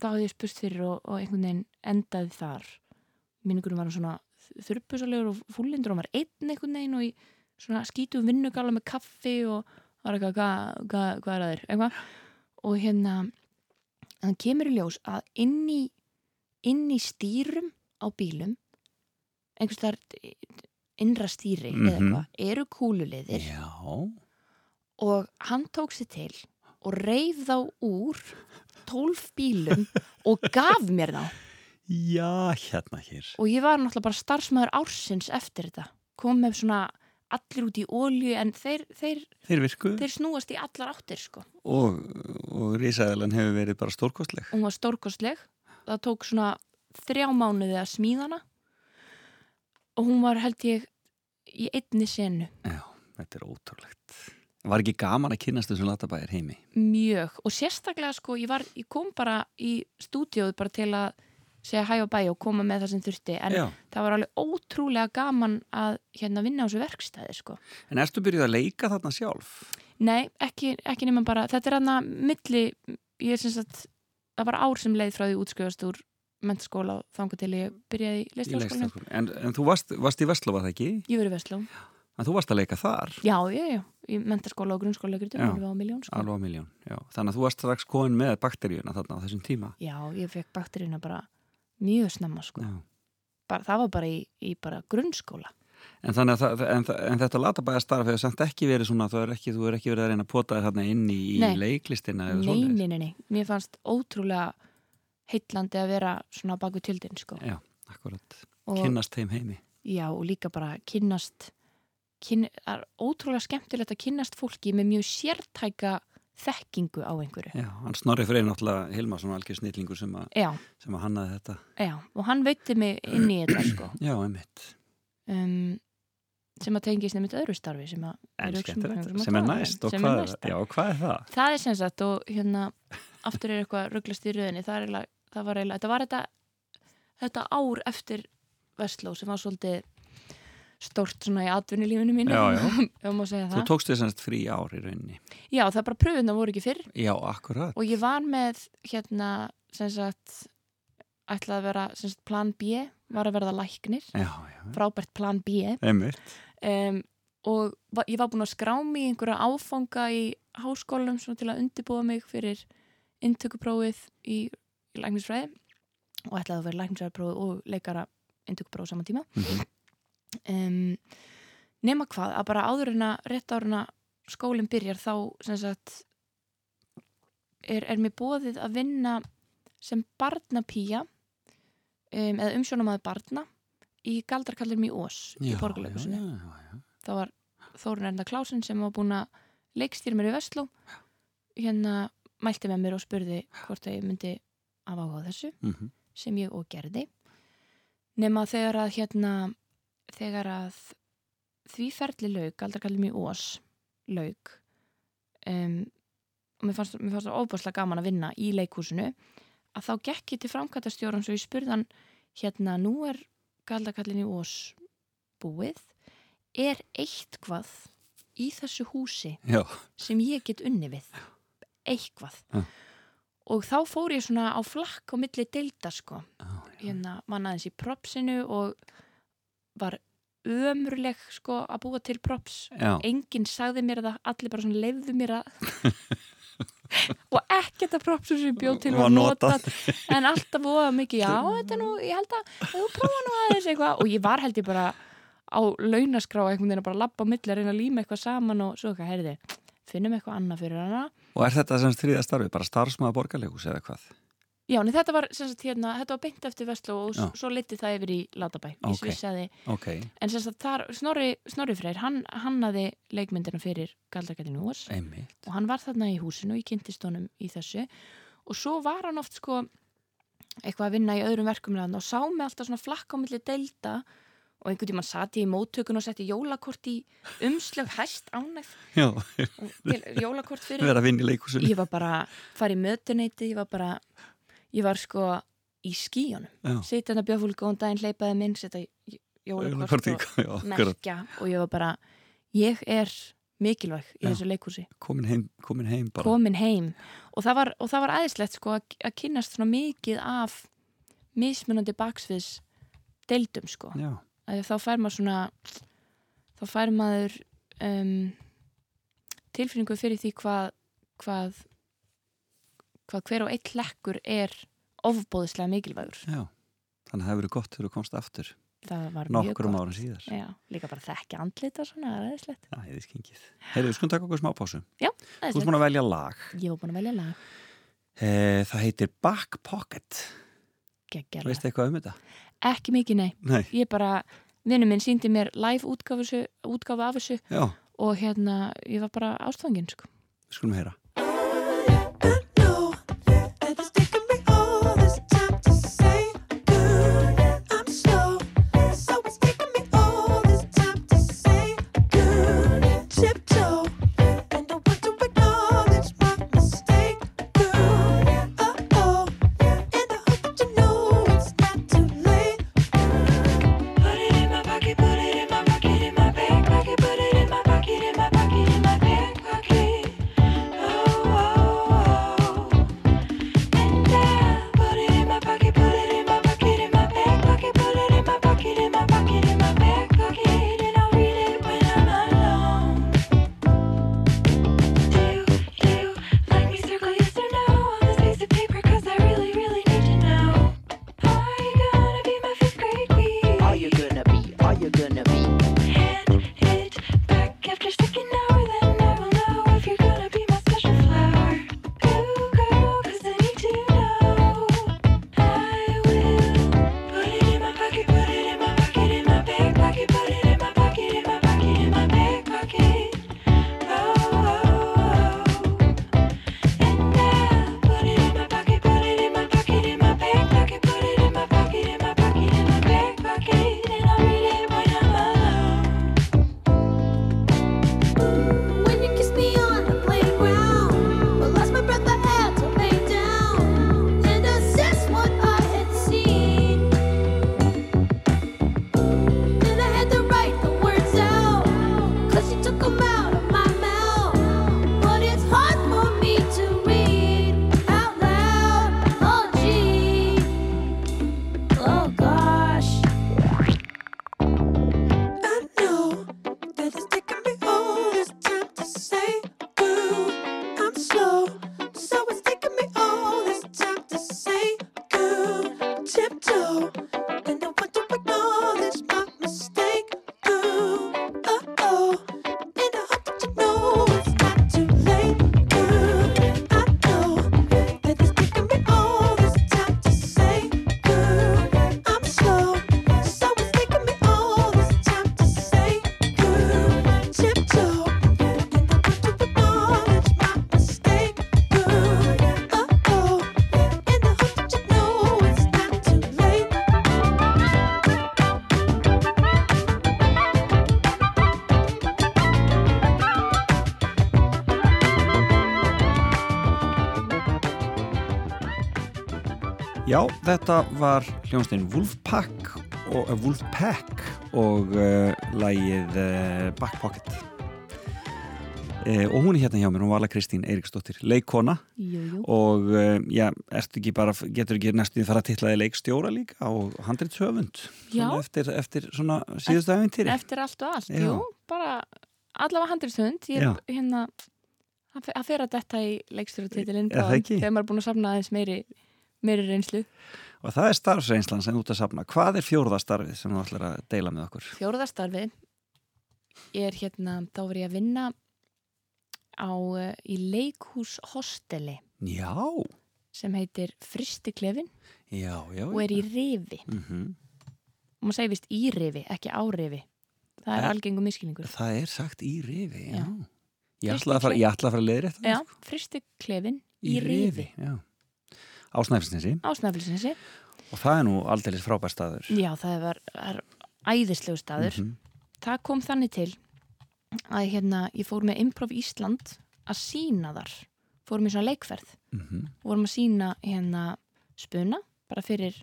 Speaker 4: þá hafði ég spurst fyrir og, og einhvern veginn endaði þar minningurum var hann svona þurrpusalegur og fúlindur og hann var einn einhvern veginn og í svona skítum vinnugala með kaffi og var eitthvað hvað hva, er að þér eitthvað og hérna það kemur í ljós að inn í inn í stýrum á bílum einhvers þar innra stýri eða
Speaker 1: Mhm.
Speaker 4: eitthvað eru kúluliðir
Speaker 1: Já.
Speaker 4: og hann tók sér til og reif þá úr 12 bílum og gaf mér þá
Speaker 1: Já, hérna hér.
Speaker 4: og ég var náttúrulega bara starfsmæður ársins eftir þetta kom með svona allir út í ólju en þeir, þeir,
Speaker 1: Þeir virku
Speaker 4: þeir snúast í allar áttir sko
Speaker 1: og, og risaðalan hefur verið bara stórkostleg.
Speaker 4: hún var stórkostleg það tók svona þrjá mánuði að smíðana og hún var held ég í einni senu
Speaker 1: Já, þetta er ótrúlegt. Var ekki gaman að kynast þessum latabæðir heimi?
Speaker 4: mjög og sérstaklega sko ég, var, ég kom bara í stúdíóð bara til að segja hæ og bæ og koma með það sem þurfti en
Speaker 1: Já.
Speaker 4: það var alveg ótrúlega gaman að hérna vinna á þessu verkstæði sko.
Speaker 1: En erstu byrjuð að leika þarna sjálf?
Speaker 4: Nei, ekki, ekki nema bara þetta er hann milli ég er sem sagt, það var ár sem leið frá því útskrifast úr mentaskóla og þangað til ég byrjaði í
Speaker 1: Í leikstjórn. En, en þú varst, varst í Vestló, var það ekki?
Speaker 4: Ég verið Vestló
Speaker 1: En þú varst að leika þar,
Speaker 4: Já, já, já, í mentaskóla og grunnskóla
Speaker 1: Já.
Speaker 4: alveg á miljón sko.
Speaker 1: Þannig að þú varst strax komin með bakteríuna þarna á þessum tíma.
Speaker 4: Já, ég fekk bakteríuna bara mjög snemma sko. Bara, það var bara í, í bara grunnskóla
Speaker 1: En, að það, en, en þetta latabæðastarf hefur samt ekki verið svona, þú er ekki, þú er ekki verið að reyna að pota þarna inn í, í leiklistina eða
Speaker 4: nei, nei, nei, nei, mér fannst ótrúlega heitlandi að vera svona baku tjöldin sko.
Speaker 1: Já, akkurat.
Speaker 4: og,
Speaker 1: Kynnast þeim heimi.
Speaker 4: já, og líka bara kynnast kyn, það er ótrúlega skemmtilegt að kynnast fólki með mjög sértæka þekkingu á einhverju
Speaker 1: Já, hann snorri fyrir náttúrulega Hilmarsson algjör snillingur sem, sem að hannaði þetta.
Speaker 4: já, og hann veitti mig inn í þetta sko.
Speaker 1: Já, einmitt.
Speaker 4: um, sem að tengist nefnir öðru starfi sem að
Speaker 1: En
Speaker 4: hugsum-
Speaker 1: skemmtilegt,
Speaker 4: að
Speaker 1: sem er
Speaker 4: um,
Speaker 1: næst og
Speaker 4: sem er
Speaker 1: hvað,
Speaker 4: næsta.
Speaker 1: já, hvað er það?
Speaker 4: það er sem sagt og hérna aftur er eitthvað rugglast í röðinni það, er það var eiginlega, þetta var þetta þetta ár eftir Vestló sem var svolítið stórt svona í atvinnulífinu mínu.
Speaker 1: Já, já.
Speaker 4: segja
Speaker 1: Þú
Speaker 4: það.
Speaker 1: tókst þess að frí ár í rauninni.
Speaker 4: já, það er bara pröfuna voru ekki fyrr.
Speaker 1: Já, akkurat.
Speaker 4: og ég var með hérna sem sagt ætlaði að vera sem sagt plan B var að verða læknir.
Speaker 1: Já, já,
Speaker 4: frábært plan B. Um, og va ég var búin að skrá mig einhverja áfanga í háskólanum svona til að undibúa mig fyrir inntökuprófið í, í læknisfræði og ætlaði að vera læknisfræðiprófið og leikara inntökuprófið saman tíma
Speaker 1: Mhm.
Speaker 4: um, nema hvað að bara áður en að rétt áður en að skólinn byrjar þá sagt er, er mér bóðið að vinna sem barnapía um, eða umsjónamaður barna í Galdarkallir í Ós í
Speaker 1: Já,
Speaker 4: borgarleikusinu
Speaker 1: já, já.
Speaker 4: það var Þórun Erna Klásin sem var búin að leikstýra mér í Vestló hérna mælti með mér og spurði hvort að ég myndi af áhuga þessu
Speaker 1: Mhm.
Speaker 4: sem ég og gerði. Nema þegar að hérna þegar að því ferli lauk, aldrei kallið mér ós lauk um, og mér fannst, mér fannst það óbúslega gaman að vinna í leikhúsinu að þá gekk ég til framkvæmtastjóran svo ég spurði hann hérna nú er galdakallin í ós búið. Er eitthvað í þessu húsi
Speaker 1: Já,
Speaker 4: sem ég get unni við? Eitthvað.
Speaker 1: Já.
Speaker 4: Og þá fór ég svona á flakk á milli deilda sko
Speaker 1: já.
Speaker 4: hérna mann aðeins í propsinu og var ömurleg sko að búa til props
Speaker 1: já.
Speaker 4: enginn sagði mér það, allir bara svona leifðu mér að og ekkert að propsum sem ég bjóð til
Speaker 1: Var notað.
Speaker 4: en alltaf voða mikið, já þetta nú ég held að, þú prófa nú aðeins eitthvað og ég var held ég bara á launaskrá einhvern veginn að bara labba á milli að reyna að líma eitthvað saman og svo eitthvað, heyrði finnum eitthvað annað fyrir hana
Speaker 1: Og er þetta sem þriða starfi, bara starfsmaður borgarleikus eða hvað?
Speaker 4: Já, en þetta var, sem sagt, hérna, þetta var beint eftir Vestló og
Speaker 1: Já.
Speaker 4: svo liti það yfir í Látabæ í
Speaker 1: Ok.
Speaker 4: Svissaði,
Speaker 1: Ok,
Speaker 4: en sem sagt þar Snorri, Snorri Freyr, hann hannaði leikmyndina fyrir Ós
Speaker 1: einmitt.
Speaker 4: og hann var þarna í húsinu og ég kynntist honum í þessu og svo var hann oft sko eitthvað að vinna í öðrum verkum með og sá mig alltaf svona flakka á milli delta og einhvern tímann sati ég í móttökun og setti jólakort í umslög hæst ánægð. Og jólakort fyrir. Ég var bara farið mötuneyti ég var bara, ég var sko í skíunum,
Speaker 1: Já,
Speaker 4: sitja hérna bjöfúl góðan daginn, hleypaði minn, setja jólakort og
Speaker 1: akkurat.
Speaker 4: merkja. Og ég var bara ég er mikilvæg í
Speaker 1: Já.
Speaker 4: þessu leikhúsi.
Speaker 1: Komin heim, komin heim bara.
Speaker 4: komin heim. Og það var, og það var aðeinslegt sko að, að kynnast svona mikið af mismunandi baksviðs deildum sko.
Speaker 1: Já,
Speaker 4: þá fær maður svona þá fær maður um, tilfinningu fyrir því hvað hvað, hvað hver og eitt hlekkur er ofbóðislega mikilvægur
Speaker 1: já. Þannig að það hefur verið gott þegar þú komst aftur
Speaker 4: það var mjög
Speaker 1: nokkrum árum síðar.
Speaker 4: Já, líka bara þekki andlita svona, það er
Speaker 1: Já, ég þið skingið. Heyrðu, við skulum taka okkur smá pásu. Þú ert
Speaker 4: Aðeinslegt.
Speaker 1: búin að velja lag.
Speaker 4: Ég var búin að velja lag
Speaker 1: E, það heitir Back Pocket.
Speaker 4: Geggjalag.
Speaker 1: Veistu eitthvað um þetta?
Speaker 4: Ekki mikið, nei
Speaker 1: Nei.
Speaker 4: Ég bara, vinnu minn síndi mér live útgáfu, þessu- útgáfu af þessu
Speaker 1: Já,
Speaker 4: og hérna, ég var bara ástfangin sko.
Speaker 1: skulum heyra. Já, þetta var hljónstein Wolfpack og, uh, Wolfpack og uh, lægið uh, Back Pocket uh, og hún er hérna hjá mér, hún var alveg Kristín Eiríksdóttir, leikona
Speaker 4: Jú, jú.
Speaker 1: og já, ertu ekki bara, getur ekki næstuði fara að titlaði leikstjóra líka og handrið
Speaker 4: Já.
Speaker 1: eftir, eftir svona síðustu æfintýri
Speaker 4: Eftir allt og allt,
Speaker 1: Já.
Speaker 4: jú, bara allavega handriðshund, ég er hérna að að að detta í leikstjóra-titilinn
Speaker 1: það ekki?
Speaker 4: þegar maður er búin að safna aðeins meiri, meiri reynslu.
Speaker 1: og það er starfsreynslan sem ert að safna. Hvað er fjórðastarfið sem þú ætlar að deila með okkur?
Speaker 4: Fjóruðastarfi er hérna, þá var ég að vinna á, uh, í leikhúshosteli.
Speaker 1: Já,
Speaker 4: sem heitir Fristiklefin
Speaker 1: já, já
Speaker 4: og er í rifi.
Speaker 1: Mm
Speaker 4: og maður segir vist í rifi, ekki á rifi. Það er
Speaker 1: Eh,
Speaker 4: algengum miskilningur
Speaker 1: Það er sagt í rifi, já.
Speaker 4: Já.
Speaker 1: Ég ætla að fara, fara þetta.
Speaker 4: Já, Fristiklefin í, rifi
Speaker 1: já. Á Snæfellsnesi
Speaker 4: á Snæfellsinsi
Speaker 1: og það er nú aldeilis frábær staður.
Speaker 4: Já, það var, er æðislegu staður
Speaker 1: Mhm.
Speaker 4: það kom þannig til að hérna, ég fór með Improv Ísland að sína þar fórum í svona leikferð
Speaker 1: Mhm.
Speaker 4: vorum að sína hérna spuna bara fyrir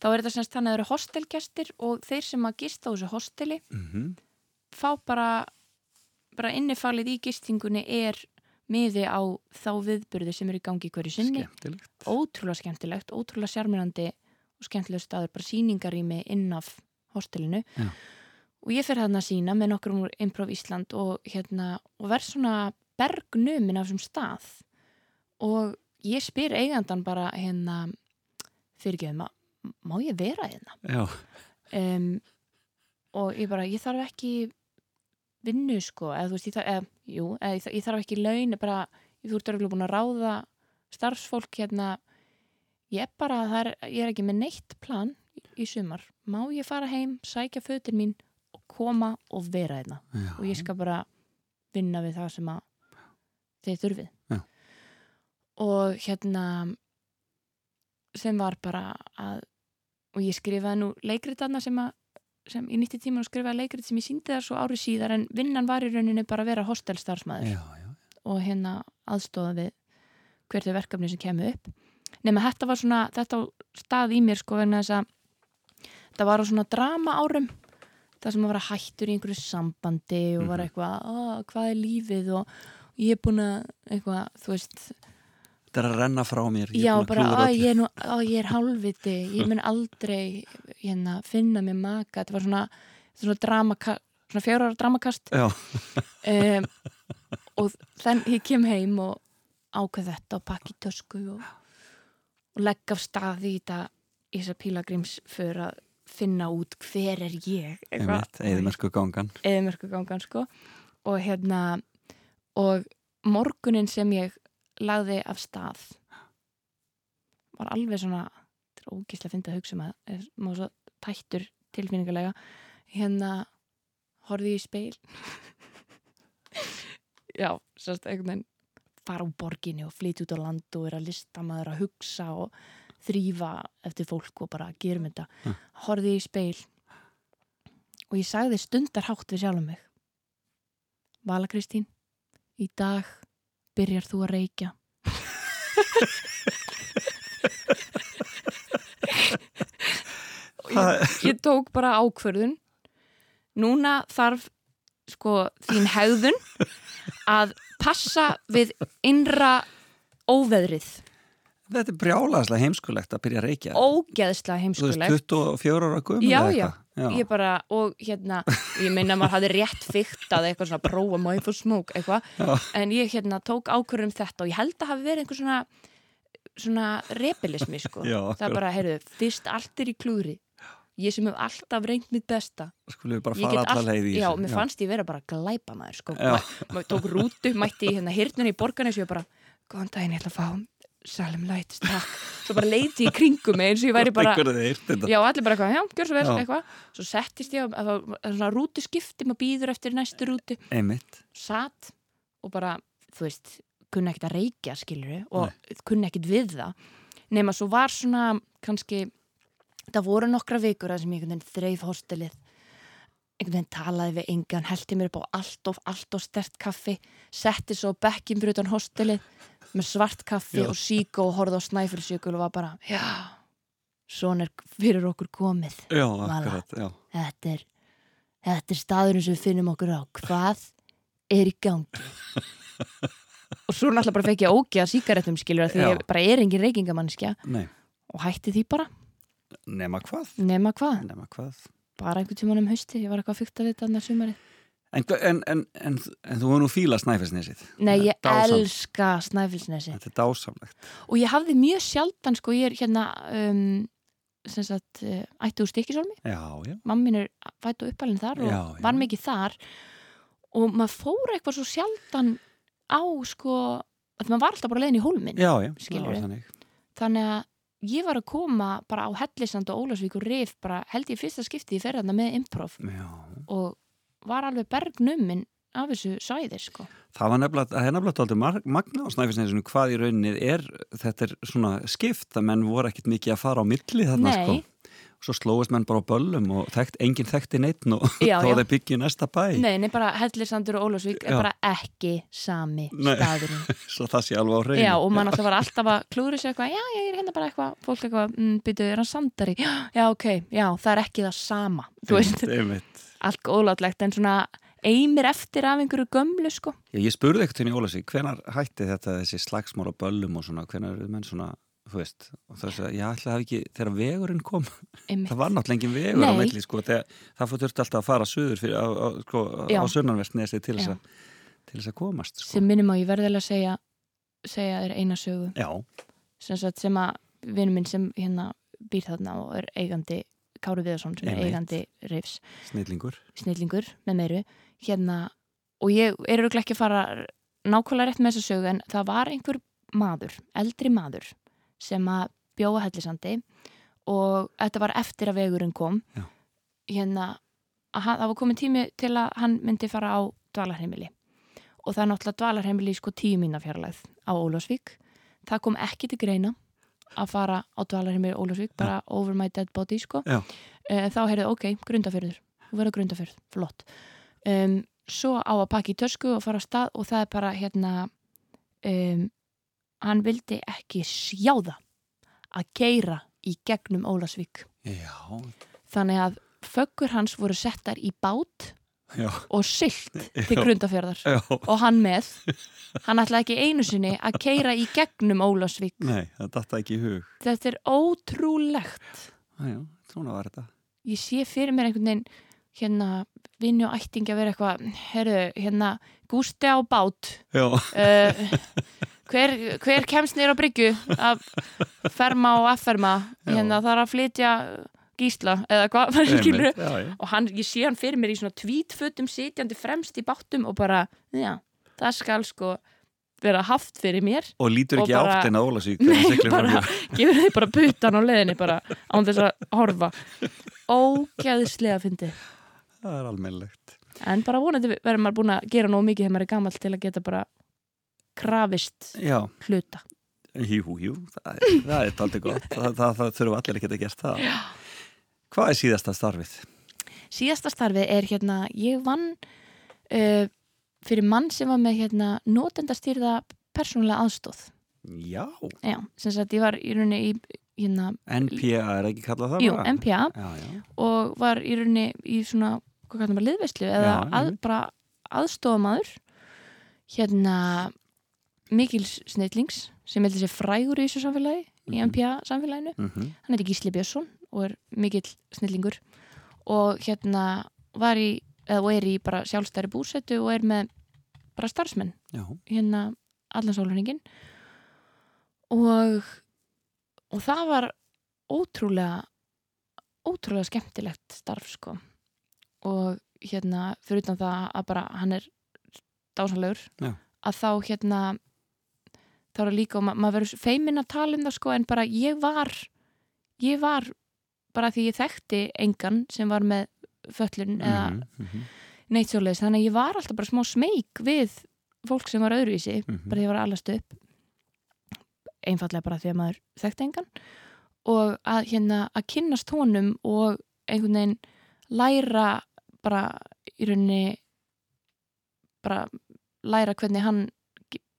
Speaker 4: þá er þetta semst þannig að það eru hostelgestir og þeir sem að gista á þessu hosteli
Speaker 1: Mhm.
Speaker 4: fá bara bara innifalið í gistingunni er miði á þá viðburði sem eru í gangi hverju sinni.
Speaker 1: Skemmtilegt.
Speaker 4: ótrúlega skemmtilegt, ótrúlega sjarmirandi og skemmtilegu staður, bara síningarými inn af hostelinu.
Speaker 1: Já.
Speaker 4: og ég fer hérna að sína með nokkrum úr Improv Ísland og hérna og verð svona bergnumin af þessum stað. Og ég spyr eigandan bara hérna fyrirgeðum að má ég vera hérna?
Speaker 1: Já,
Speaker 4: um, og ég bara, ég þarf ekki vinnu sko eða þú veist, ég þarf, eða, jú, ég þarf- ég þarf ekki laun bara, þú ert örgulega búin að ráða starfsfólk hérna ég er bara, er, ég er ekki með neitt plan í, sumar má ég fara heim, sækja fötin mín og koma og vera hérna
Speaker 1: já.
Speaker 4: og ég skal bara vinna við það sem að þeir þurfið
Speaker 1: Já.
Speaker 4: og hérna sem var bara að og ég skrifaði nú leikrit þarna sem að sem í nýtti tíma og skrifaði leikrit sem ég síndi þar svo ári síðar en vinnan var í rauninni bara að vera hostelstarfsmæður og hérna aðstóða við hvert er verkefni sem kemur upp. Nema þetta var svona, þetta stað í mér sko vegna þess að þetta var svona drama árum það sem að vera hættur í einhverju sambandi og var eitthvað, "Ó, hvað er lífið? Og ég er búin að eitthvað, þú veist,
Speaker 1: Þetta er að renna frá mér. ég
Speaker 4: já bara
Speaker 1: öllu."
Speaker 4: ég er nú, að ég er hálfviti ég mun aldrei hérna, finna mér maka, þetta var svona svona dramaka, svona fjórar dramakast
Speaker 1: Já,
Speaker 4: um, og þann ég kem heim og ákveð þetta og pakki tösku og, og legg af stað í þetta í þessa pílagrims fyrir að finna út hver er ég
Speaker 1: eðimörku gangan.
Speaker 4: eðimörku gangan sko og hérna og morgunin sem ég lagði af stað. Var alveg svona þetta er ógíslega að finna að hugsa um að er maður svo tættur tilfinningarlega hérna horfði ég í speil já, sérst einhvern veginn fara úr borginni og flytja út á land og vera listamaður að hugsa og þrýfa eftir fólk og bara gerum þetta.
Speaker 1: Mm.
Speaker 4: horfði ég í speil og ég sagði stundarhátt við sjálfum mig. Vala Kristín í dag byrjar þú að reykja? Ég, ég tók bara ákvörðun. Núna þarf sko þín hegðun að passa við innra óveðrið.
Speaker 1: Þetta er brjálaðslega heimskulegt að byrja að reykja.
Speaker 4: ógeðslega
Speaker 1: Þú veist,
Speaker 4: heimskulegt.
Speaker 1: 24 ára gömul
Speaker 4: Já,
Speaker 1: eða
Speaker 4: já. ég bara, og hérna ég meina að maður hafði rétt fyktað eitthvað svona prófa ég fór smók eitthvað
Speaker 1: Já.
Speaker 4: en ég hérna tók ákvörðum þetta og ég held að hafi verið einhver svona svona rebelismi sko
Speaker 1: Já,
Speaker 4: það er bara, heyrðu, fyrst allt er í klúri ég sem hef alltaf reynd mitt besta
Speaker 1: Skulum við bara fara
Speaker 4: get
Speaker 1: alla
Speaker 4: allt-
Speaker 1: leið í
Speaker 4: já,
Speaker 1: þessu.
Speaker 4: mér fannst ég vera bara glæpa maður sko.
Speaker 1: Já.
Speaker 4: Ma, maður tók rútu, mætti hérna hirnunni í borgarnes og ég bara, góðan daginn, ég ætla að fá Salem Lights, takk. Svo bara leiti í kringum mig eins og ég væri bara já, allir bara eitthvað, já, gjör svo vel, eitthvað. Svo settist ég á að það var svona rútu skipti maður býður eftir næstu rútu.
Speaker 1: Einmitt.
Speaker 4: satt og bara, þú veist kunni ekkert að reykja, skilur og kunni ekkert við það. Nema svo var svona, kannski það voru nokkra vikur að sem ég þreif hostelið. Einhvern veginn talaði við engan, heldi mér upp á allt of, allt of stert kaffi setti svo bekkin fyrir utan hostelið með svart kaffi
Speaker 1: Já.
Speaker 4: og sík og horfði á snæfilsjökul og var bara, já, svona er fyrir okkur komið
Speaker 1: Já, akkurat, já.
Speaker 4: þetta er, þetta er staðurinn sem við finnum okkur á hvað er í gangi og svo náttúrulega bara fekk ég ógeða sígarettum skilur því ég bara er engin reykingamannskja og hætti því bara,
Speaker 1: nema hvað?
Speaker 4: nema hvað
Speaker 1: Nema hvað?
Speaker 4: bara einhvern tímann um hausti, ég var eitthvað fyrkt að þetta annað sumarið.
Speaker 1: En, en, en, en, en þú hefur nú fíla snæfisnesið.
Speaker 4: Nei, ég
Speaker 1: Dásamt.
Speaker 4: elska Snæfellsnesi
Speaker 1: Þetta er dásamlegt.
Speaker 4: og ég hafði mjög sjaldan sko, ég er hérna um, sem sagt, uh, ætti úr stikkisólmi
Speaker 1: Já, já.
Speaker 4: mamma mín er fætt og uppalinn þar og
Speaker 1: Já, já.
Speaker 4: var mikið þar og maður fór eitthvað svo sjaldan á sko að maður var alltaf bara leiðin í hólminn
Speaker 1: Já, já. Það var þannig.
Speaker 4: þannig að ég var að koma bara á Hellisand og Ólafsvík og Rif bara held ég fyrsta skipti í ferðarna með improv
Speaker 1: Já.
Speaker 4: og var alveg bergnuminn af þessu svæðir sko
Speaker 1: Það var nefnilega, það er nefnilega aldrei magna á snæfisnesinu hvað í rauninni er, þetta er svona skipt að menn voru ekkit mikið að fara á milli þarna
Speaker 4: Nei.
Speaker 1: sko. Svo slóist menn bara á böllum og þekkt, enginn þekkti neitt og þá
Speaker 4: já.
Speaker 1: þeir byggja næsta bæ.
Speaker 4: Nei, nei, bara Hellisandur og Ólafsvík er bara ekki sami
Speaker 1: Nei.
Speaker 4: staðurinn
Speaker 1: Svo það sé alveg á reynu.
Speaker 4: Já, og mann alltaf var alltaf að klúri sér eitthvað, já, ég er hérna bara eitthvað, fólk eitthvað, mm, byrju, er hann sandari? Já, já, ok, já, það er ekki það sama, þú veist,
Speaker 1: Einmitt.
Speaker 4: Allt ólátlegt, en svona eimir eftir af einhverju gömlu, sko.
Speaker 1: Já, ég spurði ekkert henni Ólafsvík, hvenar hætti þetta þessi slagsmál á böllum og svona, hvenar eru menn svona, þú veist, og það er að ég ætla að hafa ekki, þegar vegurinn kom, það var náttúrulega engin vegur á
Speaker 4: Nei.
Speaker 1: melli, sko, þegar, það fór þurfti alltaf að fara suður fyrir, á, á, sko, á sunnanvestnesi til þess að, til þess að komast, sko.
Speaker 4: Sem minnum á, ég verði alveg að segja, segja þér eina sögu,
Speaker 1: Já,
Speaker 4: sem, sagt, sem að vinur minn sem hérna býr þarna og er eigandi, Kári Viðarsson, sem er eigandi Rifs,
Speaker 1: snillingur.
Speaker 4: snillingur með meiru, hérna, og ég er auðvitað ekki að fara nákvæmlega rétt með þessa sögu en það var einhver maður, eldri maður sem að bjóða hellisandi og þetta var eftir að vegurinn kom.
Speaker 1: Já.
Speaker 4: hérna að hann- það var komin tími til að hann myndi fara á dvalarheimili. Og það er náttúrulega dvalarheimili sko tíu mína fjarlæð á Ólafsvík. Það kom ekki til greina að fara á dvalarheimili í Ólafsvík bara over my dead body sko. Eh, þá heyrðu ok, grundafyrður þú verður grundafyrð, flott. Um, svo á að pakka í tösku og fara á stað og það er bara hérna um, hann vildi ekki sjá það að keira í gegnum Ólasvík
Speaker 1: Já,
Speaker 4: þannig að föggur hans voru settar í bát
Speaker 1: já,
Speaker 4: og silt til grundafjörðar
Speaker 1: já,
Speaker 4: og hann með hann ætlaði ekki einu sinni að keira í gegnum Ólasvík
Speaker 1: nei,
Speaker 4: þetta er ótrúlegt.
Speaker 1: Já, svona var þetta.
Speaker 4: ég sé fyrir mér einhvern veginn hérna vinni og ættingi að vera eitthvað herru, hérna, gústi á bát.
Speaker 1: Já,
Speaker 4: uh, hver, hver kemst nýr á bryggju að ferma og afferma? Hérna þarf að flytja gísla eða hvað og hann, ég sé hann fyrir mér í svona tvítfötum sitjandi fremst í báttum og bara, já, það skal sko vera haft fyrir mér
Speaker 1: Og lítur
Speaker 4: Og
Speaker 1: ekki
Speaker 4: bara-
Speaker 1: átt en að þegar siglir
Speaker 4: bara- gefur þið bara butan á leiðinni bara án þess að horfa ógæðislega fyndi
Speaker 1: Það er almennilegt.
Speaker 4: en bara vonandi verður maður búin að gera nóg mikið þegar maður er gammal til að geta bara krafist
Speaker 1: Já,
Speaker 4: hluta
Speaker 1: jú, jú, það er, það er aldrei gott. Það, það, það þurfum allir að geta gert það. Já. Hvað er síðasta starfið?
Speaker 4: síðasta starfið er hérna ég vann uh, fyrir mann sem var með hérna notendastýrða persónulega aðstóð
Speaker 1: Já,
Speaker 4: já, sem sagt ég var í rauninni í hérna,
Speaker 1: NPA er ekki kallað það
Speaker 4: jú,
Speaker 1: bara?
Speaker 4: MPA
Speaker 1: Já, já,
Speaker 4: og var í rauninni í svona, hvað kallar maður, liðveislu eða að, bara aðstofamaður hérna mikil snillings sem heldur sér frægur í þessu samfélagi í
Speaker 1: Mhm.
Speaker 4: MPA samfélaginu
Speaker 1: mhm,
Speaker 4: hann heiti Gísli Björnsson og er mikill snillingur og hérna var í, eða og er í bara sjálfstæri búsetu og er með bara starfsmenn.
Speaker 1: Já,
Speaker 4: hérna allan sólurningin og og það var ótrúlega ótrúlega skemmtilegt starf sko. Og hérna fyrir utan það að bara hann er dásanlegur
Speaker 1: Já.
Speaker 4: að þá hérna þá er það líka og ma maður verður feiminn að tala um það sko en bara ég var ég var bara því ég þekkti engan sem var með föllun eða
Speaker 1: mhm, mhm,
Speaker 4: neitt svoleiðis, þannig að ég var alltaf bara smá smeyk við fólk sem var öðruvísi
Speaker 1: Mhm.
Speaker 4: bara því ég var allast upp. Einfallega bara því að maður þekkti engan. Og að hérna að kynnast honum og einhvern veginn læra bara í rauninni bara læra hvernig hann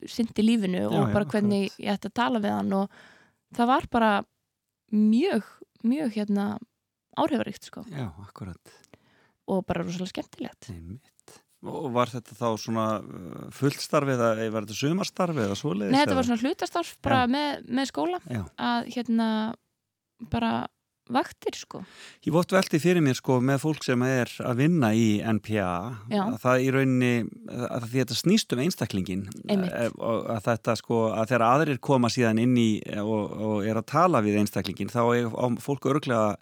Speaker 4: syndi lífinu
Speaker 1: Já,
Speaker 4: og
Speaker 1: já,
Speaker 4: bara hvernig
Speaker 1: akkurat.
Speaker 4: ég ætti að tala við hann. Og það var bara mjög mjög hérna áhrifaríkt sko
Speaker 1: Já, akkurat.
Speaker 4: og bara rosalega skemmtilegt
Speaker 1: Einmitt. Og var þetta þá svona uh, fullstarfið eða var þetta sumarstarfið eða svoleiðis?
Speaker 4: Nei, þetta var svona hlutastarf bara með, með skóla
Speaker 1: Já.
Speaker 4: að hérna bara vaktir sko.
Speaker 1: Ég vótt velti fyrir mér sko með fólk sem er að vinna í NPA
Speaker 4: Já.
Speaker 1: að það í rauninni að þetta snýst um einstaklingin
Speaker 4: Einmitt.
Speaker 1: Eh, og að þetta sko að þegar aðrir koma síðan inn í og, og er að tala við einstaklingin þá er fólk örglega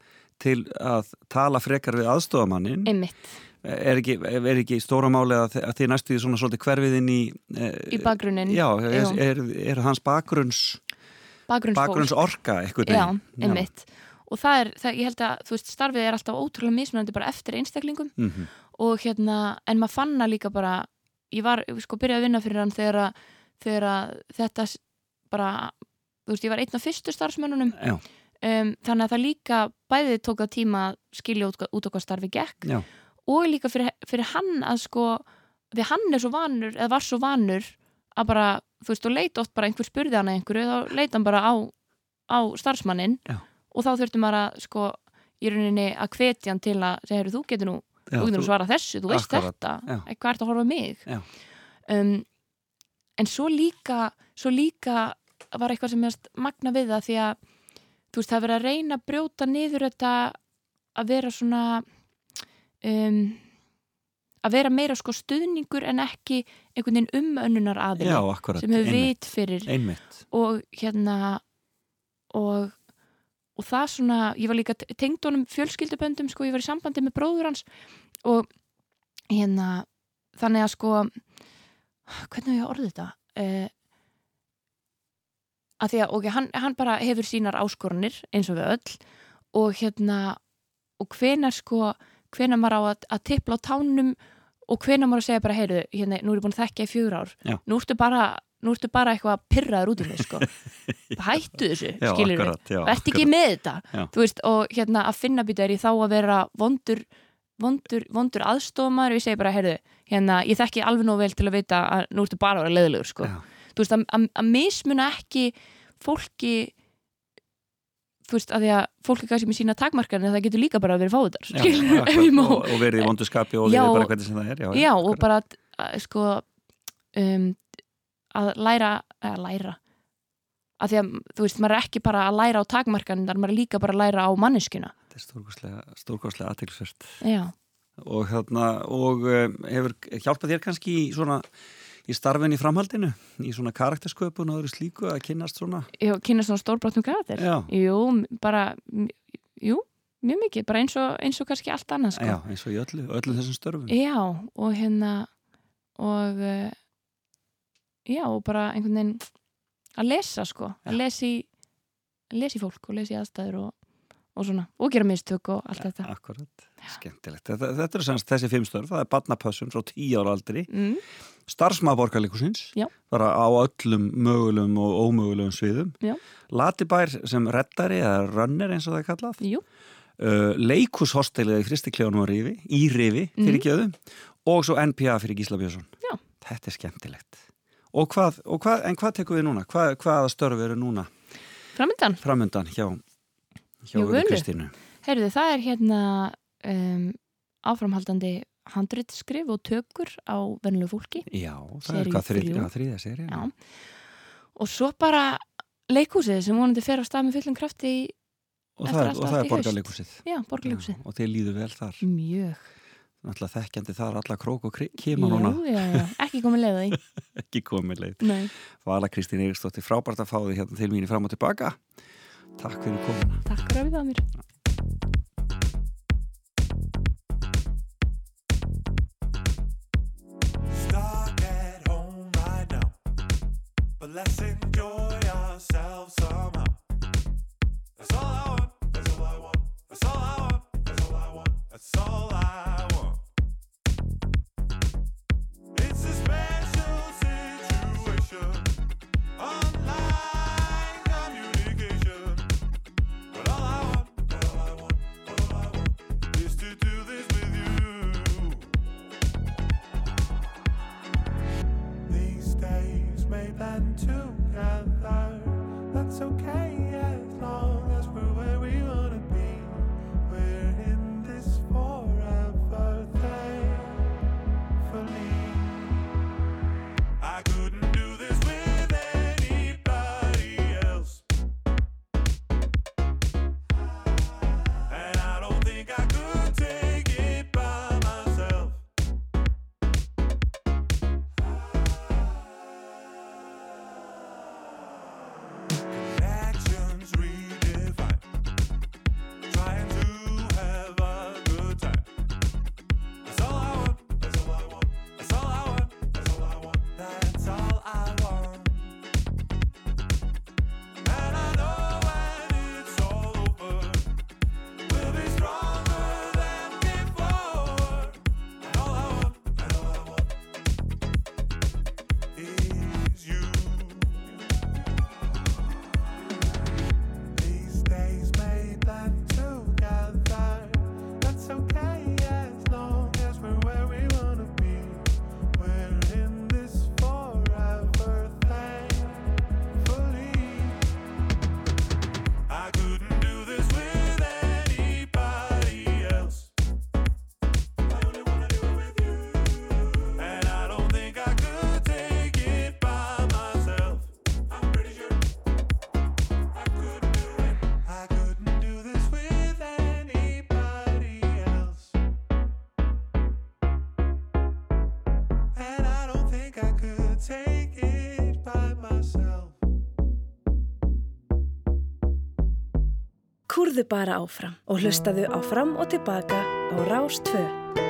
Speaker 1: til að tala frekar við aðstofamannin
Speaker 4: einmitt.
Speaker 1: Er ekki, er ekki stóra máli að, þi- að þið næstu því svona svolítið hverfið inn í eh,
Speaker 4: í bakgrunnin
Speaker 1: Já, er, er, er hans bakgrunns bakgrunns orka eitthvað
Speaker 4: Já, einmitt og það er, það, ég held að, þú veist, starfið er alltaf ótrúlega mismunandi bara eftir einstaklingum.
Speaker 1: Mm -hmm.
Speaker 4: og hérna, en maður fann að líka bara ég var, sko, byrjaði að vinna fyrir hann þegar að, þegar að þetta bara, þú veist, ég var einn af fyrstu starfsmönnunum.
Speaker 1: Já,
Speaker 4: um, þannig að það líka bæði tók að tíma að skilja út, út hvað starfi gekk.
Speaker 1: Já,
Speaker 4: og líka fyrir, fyrir hann að sko því hann er svo vanur, eða var svo vanur að bara, þú veist, og leit oft bara einhver spurði hann að einhverju, þá leit hann bara á á starfsmannin
Speaker 1: Já.
Speaker 4: Og þá þurfti maður að sko í rauninni að hvetja hann til að segja, "Heyrðu, þú getur nú,
Speaker 1: já
Speaker 4: þú getur nú svara þessu þú veist
Speaker 1: Akkurat,
Speaker 4: þetta,
Speaker 1: já.
Speaker 4: ekki hvað ert að horfa mig um, en svo líka svo líka var eitthvað sem mest magna við það því að þú veist, það er verið að reyna að brjóta niður þetta að vera svona um, að vera meira sko stuðningur en ekki einhvern veginn umönnunar
Speaker 1: akkurat
Speaker 4: sem hefur vit fyrir
Speaker 1: einmitt.
Speaker 4: og hérna og, og það svona ég var líka te- tengd honum fjölskylduböndum sko, ég var í sambandi með bróður hans og hérna þannig að sko hvernig hef ég orðið þetta uh, að því að ok, hann, hann bara hefur sínar áskorunir eins og við öll og hérna og hvenar sko, hvenar maður á að, að tippla á tánum og hvenar maður að segja bara, heyru, hérna, nú er ég búin að þekkja í fjögur ár
Speaker 1: Já.
Speaker 4: nú ertu bara nú ertu bara eitthvað pirraður út í mig sko. hættu þessu,
Speaker 1: Já,
Speaker 4: skilur við
Speaker 1: akkurat, já,
Speaker 4: verð ekki
Speaker 1: akkurat.
Speaker 4: með þetta
Speaker 1: Já.
Speaker 4: veist, og hérna að finna býta er ég þá að vera vondur vondur, vondur aðstofamæður og ég segi bara, heyrðu, hérna, ég þekki alveg nóg vel til að vita að nú ertu bara að vera leðilegur sko.
Speaker 1: Já.
Speaker 4: þú veist, að, að, að mismuna ekki fólki þú veist, að því að fólki kannski með sína takmarkar en það getur líka bara að vera fáðar
Speaker 1: Já, og, og verið í vondu skapi og
Speaker 4: Já,
Speaker 1: verið bara hvernig sem það er Já,
Speaker 4: já, og bara að, að, sko um, að læra að læra. Að því að, þú veist, maður er ekki bara að læra á takmarkanindar, maður er líka bara að læra á manneskuna
Speaker 1: Þetta er stórkostlega, stórkostlega aðtilsvert
Speaker 4: já,
Speaker 1: og, þarna, og um, hefur hjálpað þér kannski í svona í starfin í framhaldinu, í svona karaktersköpun og öðru slíku að kynnast svona?
Speaker 4: Ég kynna svona stórbrotnum græðir
Speaker 1: Já,
Speaker 4: jú, bara jú, mjög mikið, bara eins og, eins og kannski allt annað sko.
Speaker 1: já eins og í öllu, öllum þessum störfum.
Speaker 4: Já, og hérna og uh, já, og bara einhvern veginn að lesa sko, að lesa í fólk og lesa í aðstæður og, og svona, og gera mistök og allt þetta.
Speaker 1: Akkurat, skemmtilegt. Þetta, þetta eru semst þessi fimm störf, það er barnapössun frá tíu ára aldri,
Speaker 4: mm,
Speaker 1: starfsmaðborgarleikusins
Speaker 4: Já.
Speaker 1: bara á öllum mögulegum og ómögulegum sviðum.
Speaker 4: Já.
Speaker 1: Latibær sem reddari eða rönner eins og það er kallað.
Speaker 4: Jú,
Speaker 1: uh, leikushostelið í Fristikleunum á Rifi, í
Speaker 4: Mhm.
Speaker 1: fyrir gjöðum og svo NPA fyrir Gísla Björnsson.
Speaker 4: Já.
Speaker 1: Þetta er skemmtilegt og hvað, og hvað, En hvað tekum við núna? Hvað, hvaða störf eru núna
Speaker 4: framöndan
Speaker 1: framundan hjá, hjá Völu? Kristínu?
Speaker 4: Heyrðu, það er hérna um, áframhaldandi handritskrif og tökur á venlu fólki
Speaker 1: Já, það er hvað þrið, já, þriðja seri
Speaker 4: Já. og svo bara leikhúsið sem vonandi fer á stað með fullum krafti í,
Speaker 1: og það, er- og það er
Speaker 4: haust.
Speaker 1: borgarleikusið
Speaker 4: já, borgarleikhúsið
Speaker 1: og þeir líður vel þar
Speaker 4: Mjög
Speaker 1: Náttúrulega þekkjandi þar alla krók og
Speaker 4: já,
Speaker 1: kema núna.
Speaker 4: Já, já, ekki komið leið
Speaker 1: ekki komið leið.
Speaker 4: Nei,
Speaker 1: Vala Kristín Eiríksdóttir, frábært að fá því hérna til mín í fram og tilbaka. Takk fyrir komuna.
Speaker 4: Takk fyrir að við það mér.
Speaker 2: Stuck at home right now, but
Speaker 5: Súrðu bara áfram og hlustaðu áfram og tilbaka á
Speaker 6: Rástföð.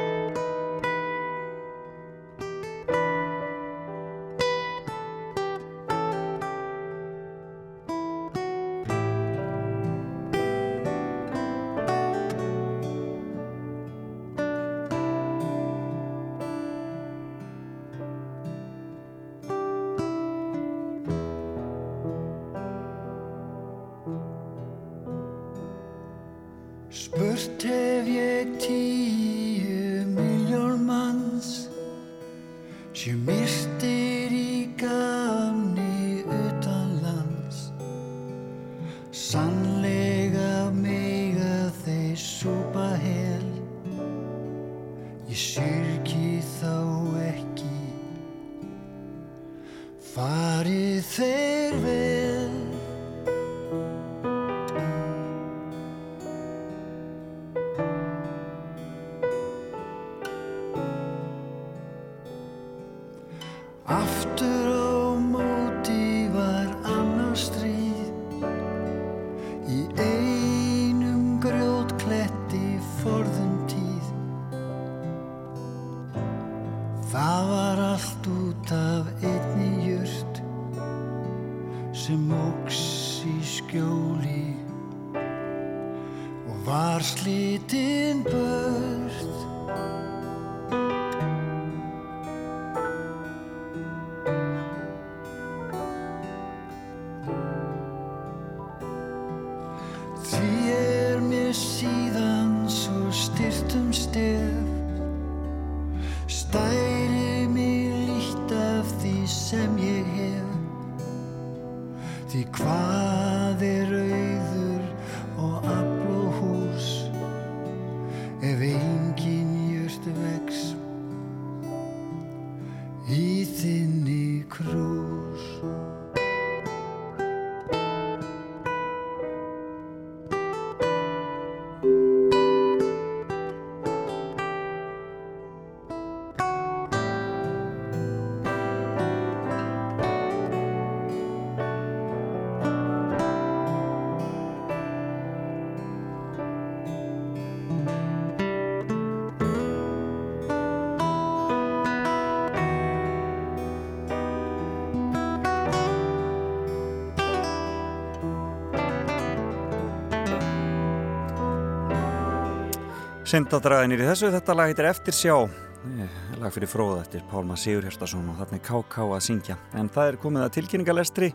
Speaker 6: Sindadraðinir í
Speaker 1: þessu, þetta lag heitir Eftir sjá, eh, lag fyrir fróða eftir Pálma Sigur Herstason og þarna er K.K. að syngja. En það er komið að tilkynningalestri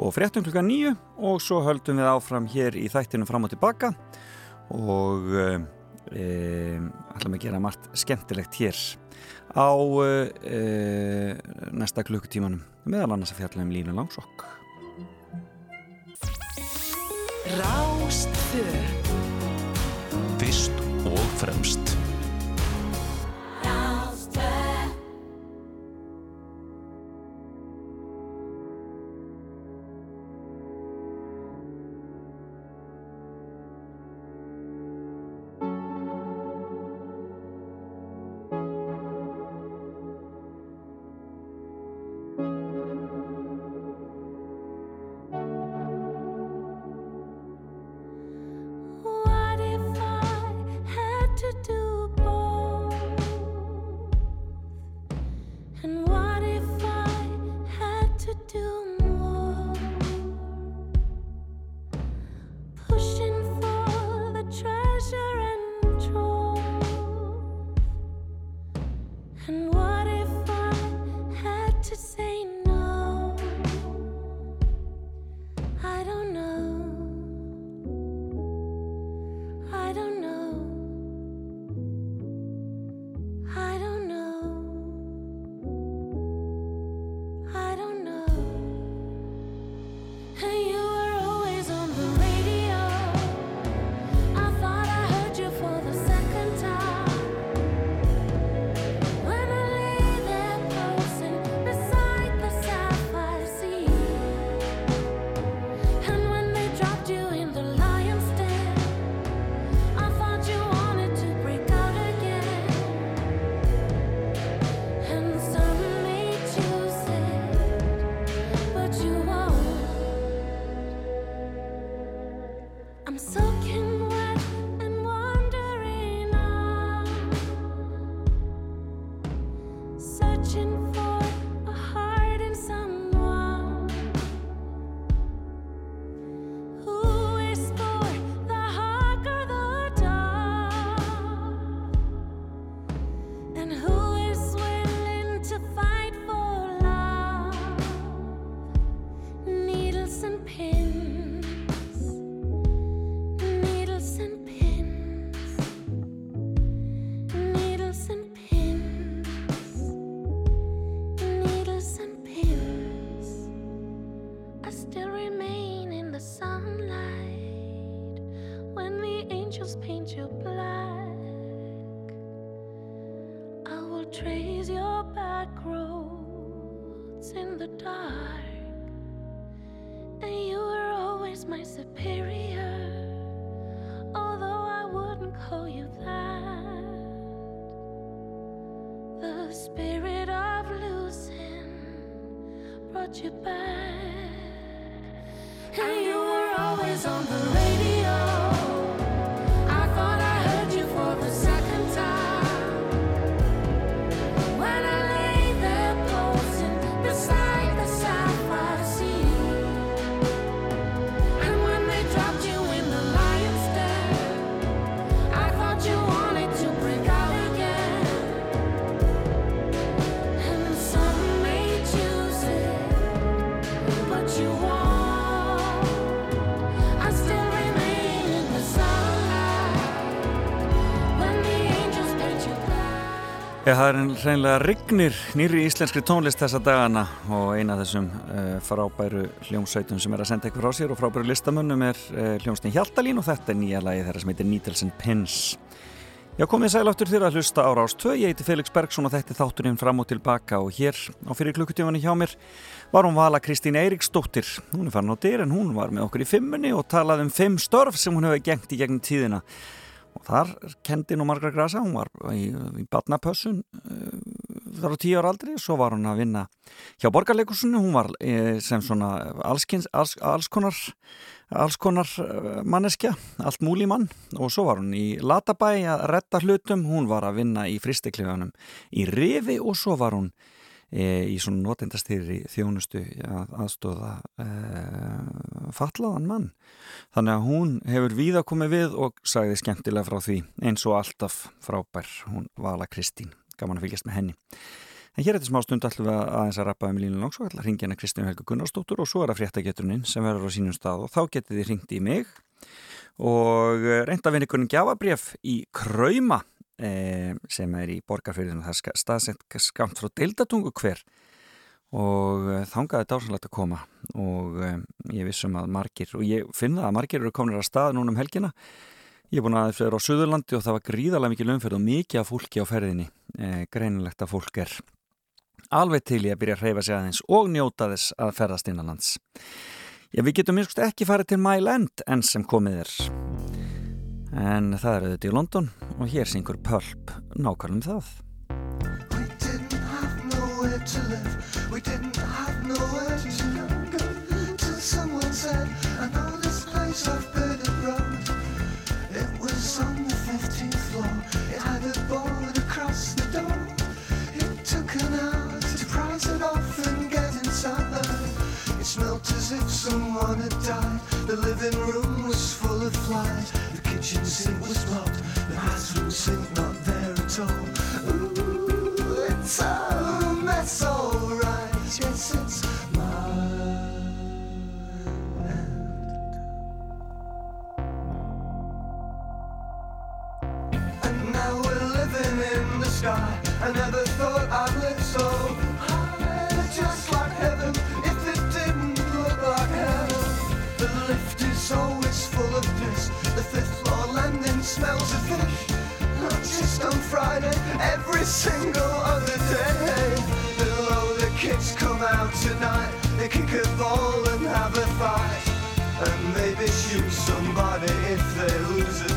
Speaker 1: og fréttum klukka nýju og svo höldum við áfram hér í þættinu fram og tilbaka og e, ætlum að gera margt skemmtilegt hér á e, næsta klukkutímanum meðal annars að fjalla um lína langsokk.
Speaker 7: Rástfjörn fremst. Brought you
Speaker 1: Já, það er hreinlega rignir nýri íslenskri tónlist þessa dagana og eina af þessum uh, frábæru hljómsveitum sem er að senda ykkur frá sér og frábæru listamönnum er uh, hljómsveitin Hjaltalín og þetta er nýja lagi þeirra sem heitir and Pins. Já, komið sæláttur þér að hlusta ára ás 2, ég heiti Felix Bergsson og þetta er þátturinn fram og tilbaka og hér á fyrir klukkutífani hjá mér var hún vala Kristín Eiríksdóttir. Hún er farin á dyr en hún var með okkur í fimmunni og talaði um fimm störf sem hún hefur gengt í gegnum tíðina. Og þar kendi nú margra grasa, hún var í, í badnapössun uh, þar á tíu ára aldri, svo var hún að vinna hjá borgarleikursunni, hún var uh, sem svona allskins, alls, alls konar, alls konar uh, manneskja, allt múli mann og svo var hún í Latabæ að retta hlutum, hún var að vinna í fristeklifanum í Rifi og svo var hún e, í svona notendastýri þjónustu að aðstóða e, fatlaðan mann. Þannig að hún hefur víða komið við og sagði skemmtilega frá því eins og alltaf frábær hún Vala Kristín, gaman að fylgjast með henni. En hér eftir smá stund ætlum við að aðeins að rappa um línu langs og ætla að ringja henni Kristín Helga Gunnarsdóttur og svo er að fréttageturinn sem verður á sínum stað og þá getið þið ringt í mig og reynda að vinna ykkur en gjafabrjöf í Krauma. eh, sem er í borgarfyrðinu það er staðsett skamt frá deildatungu hver. Og eh, þangaði dásanlegt að koma. Og eh, ég vissum að margir og ég finna að margir eru komin að stað núna um helgina. Ég er búin að fyrir á Suðurlandi og það var gríðarlega mikið lögumferð og mikið af fólki á ferðinni. Eh, greinilegt að fólk er alveg til í að byrja að hreyfa sig aðeins og njóta þess að ferðast innanlands. Já, við getum minnst ekki farið til Mile End enn sem komið er en það er auðvitað í London og hér syngur Pulp nákvæmum það
Speaker 8: We didn't have nowhere to live. We didn't have nowhere to go. Till someone said, I know this place off Burnett Road. It was on the 15th floor. It had a board across the door. It took an hour to price it off and get inside. It smelt as if someone had died. The living room was full of flies. The kitchen sink was blocked. The bathroom sink not there at all. Ooh, it's um, a mess, alright. Yes, it's my And now we're living in the sky. I never thought I'd live so high, just like heaven. If it didn't look like hell, the lift is always full of piss. The fifth floor landing smells of fish. Not just on Friday, every single other day. Below the kids come out tonight. They kick a ball and have a fight. And maybe shoot somebody if they lose a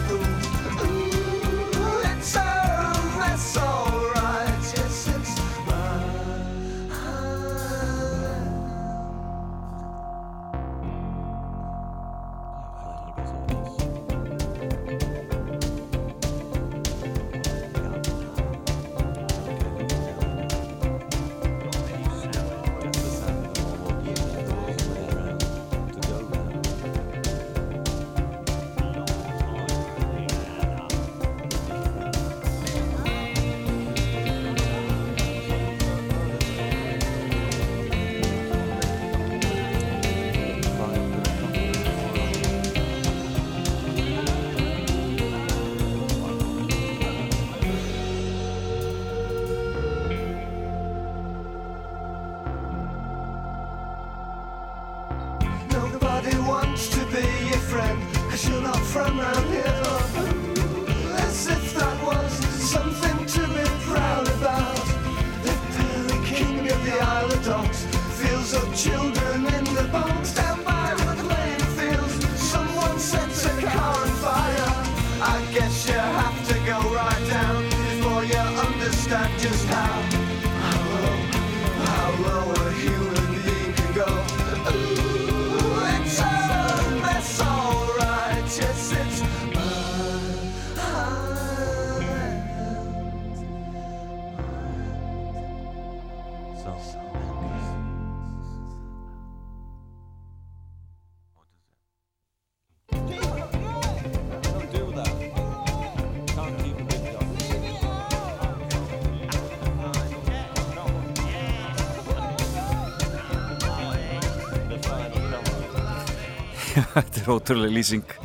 Speaker 7: ótrúlega lýsing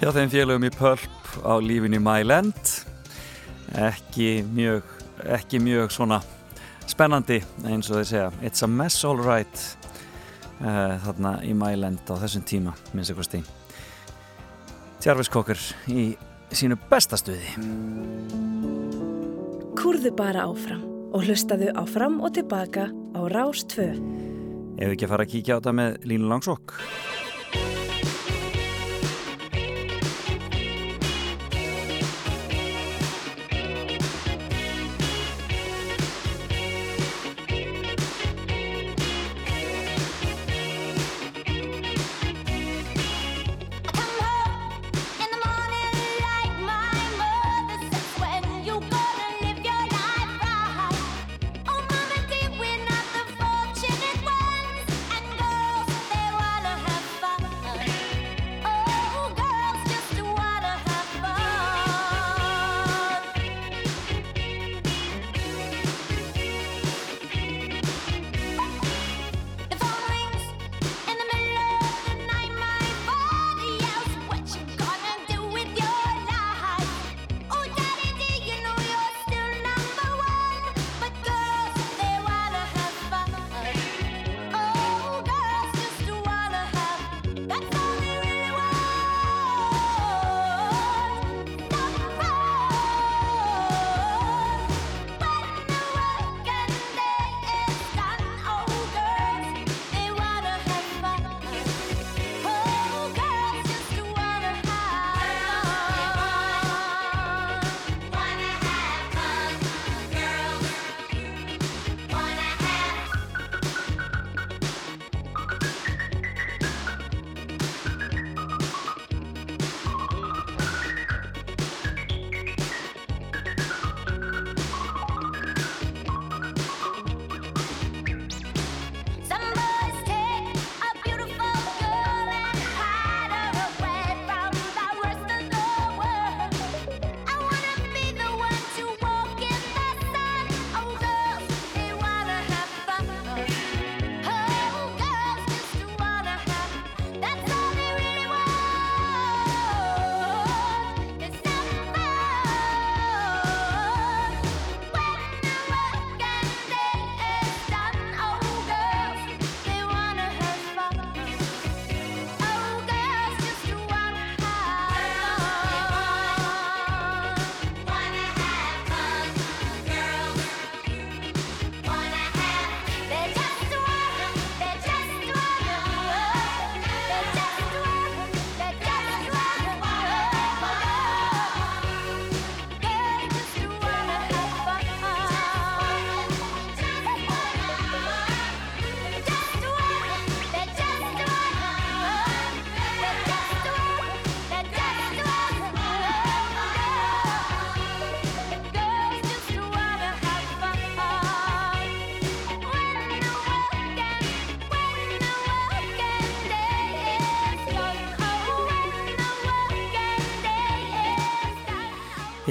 Speaker 7: hjá þeim félögum í Pulp á lífinu í Myland ekki mjög ekki mjög svona spennandi eins og þeir segja. It's a mess all right uh, þarna í Myland á þessum tíma minnst eitthvað stí Jarvis Cocker í sínu besta stuði.
Speaker 5: Kúrðu bara áfram og hlustaðu áfram og tilbaka á Rás 2.
Speaker 7: Ef ekki að fara að kíkja á þetta með Línu Langsokk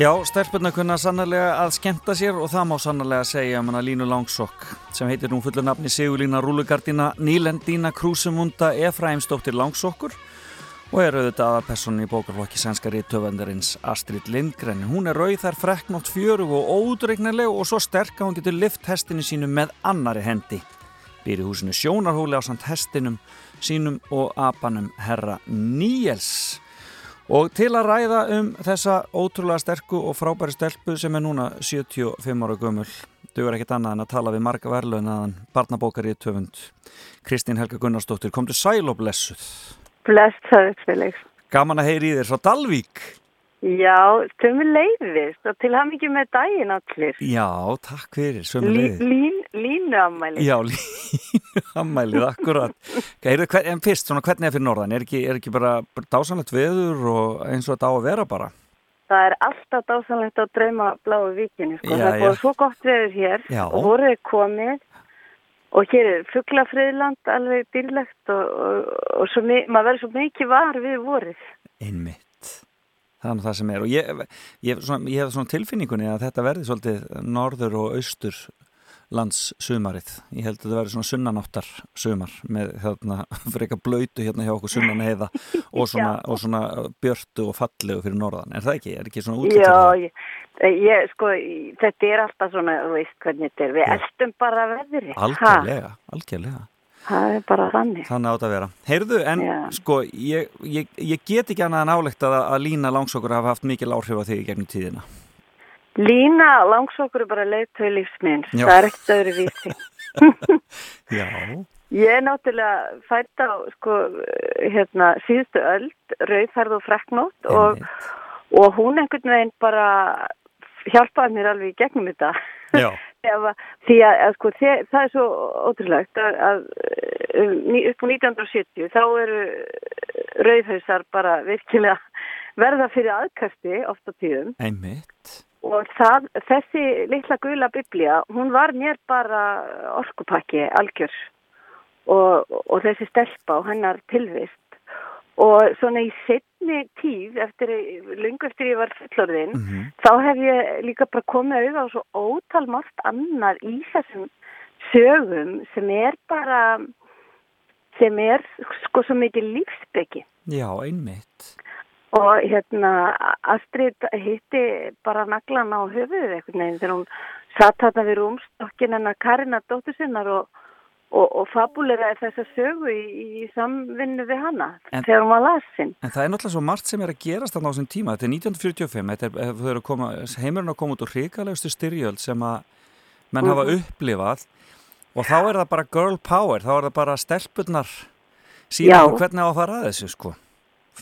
Speaker 7: Já, stelpunna kunna sannarlega að skemmta sér og það má sannarlega segja um hana Línu Langsokk sem heitir nú fullu nafni Sigurlína Rúlugardina Nýlendína Krúsumunda Efraimsdóttir Langsokkur og er auðvitað aðarpersonin í bókarflokki sænska rítöfundarins Astrid Lindgren. Hún er rauð þar freknótt fjörug og ódreignileg og svo sterk að hún getur lift hestinu sínu með annari hendi. Býr í húsinu sjónarhóli á samt hestinum sínum og apanum herra Níels
Speaker 1: Og til að ræða um þessa ótrúlega sterku og frábæri stelpu sem er núna 75 ára gömul, dugur ekkert annað en að tala við marga verðlaunaðan barnabókari töfund. Kristín Helga Gunnarsdóttir, kom til sæl og blessuð.
Speaker 9: Blessaður, Felix.
Speaker 1: Gaman að heyri í þér frá Dalvík.
Speaker 9: Já, tömur leiðist og til hann ekki með daginn allir.
Speaker 1: Já, takk fyrir, sömu
Speaker 9: Lí,
Speaker 1: leiði.
Speaker 9: lín, línu ammæli.
Speaker 1: Já, línu ammælið, akkurat. Heyrðu, hver, en fyrst, svona, hvernig er fyrir norðan? Er ekki, er ekki bara, dásanlegt veður og eins og þetta á að vera bara?
Speaker 9: Það er alltaf dásanlegt að drauma bláu víkinu. Sko.
Speaker 1: Já,
Speaker 9: það er
Speaker 1: já.
Speaker 9: búið svo gott veður hér
Speaker 1: Já.
Speaker 9: og voruð er komið og hér er fugglafriðland alveg dýrlegt og, og, og svo, mi- maður verður svo mikið var við vorið.
Speaker 1: Einmitt. Það er það sem er og ég, ég, svona, ég hef svona tilfinningunni að þetta verði svolítið norður og austur lands sumarið. Ég held að þetta verði svona sunnanáttar sumar með þarna freka blöytu hérna hjá okkur sunnan heiða og svona, og svona björtu og fallegu fyrir norðan. Er það ekki? Er ekki svona útlýttur?
Speaker 9: Já, ég, ég, sko, þetta er alltaf svona, þú veist hvernig þetta er. Við eldum bara veðri.
Speaker 1: Algjörlega, algjörlega.
Speaker 9: Það er bara þannig.
Speaker 1: Þannig átt að vera. Heyrðu, en
Speaker 9: Já.
Speaker 1: sko, ég, ég, ég get ekki annað en álegt að, að lína langsokkur hafa haft mikil áhrif á þig í gegnum tíðina.
Speaker 9: Lína langsokkur er bara leiðtöð lífsminns. Það er ekkert öðru vísi.
Speaker 1: Já.
Speaker 9: Ég er náttúrulega fætt á sko, hérna, síðustu öld, rauðfærð og freknótt og, og hún einhvern veginn bara hjálpaði mér alveg í gegnum þetta.
Speaker 1: Já.
Speaker 9: Ef að- Því að, að sko, þe- það er svo ótrúlegt að, að um, upp á 1970 þá eru rauðhausar bara virkilega verða fyrir aðkasti oft á tíðum
Speaker 1: Einmitt.
Speaker 9: og það, þessi litla gula biblía, hún var mér bara orkupakki algjör og, og þessi stelpa og hennar tilvist og svona í setni tíð eftir, lungu eftir ég var fullorðin þá hef ég líka bara komið auðvitað á svo ótal margt annar í þessum sögum sem er bara sem er sko svo mikið lífsbyggi
Speaker 1: Já, einmitt.
Speaker 9: og hérna Astrid hitti bara naglan á höfuðið einhvern veginn þegar hún satt þarna við rúmstokkin hennar Karina dóttur sinnar og, og, og fabuleraði þessa sögu í, í samvinnu við hana
Speaker 1: En-
Speaker 9: þegar hún var lasin.
Speaker 1: En það er náttúrulega svo margt sem er að gerast þarna á þessum tíma. Þetta er 1945, þetta er, að koma, heimurinn að koma út úr hrikalegustu styrjöld sem að menn hafa
Speaker 9: Mhm.
Speaker 1: upplifað og þá er það bara girl power, þá er það bara stelpurnar síðan hvernig á að fara að þessu sko.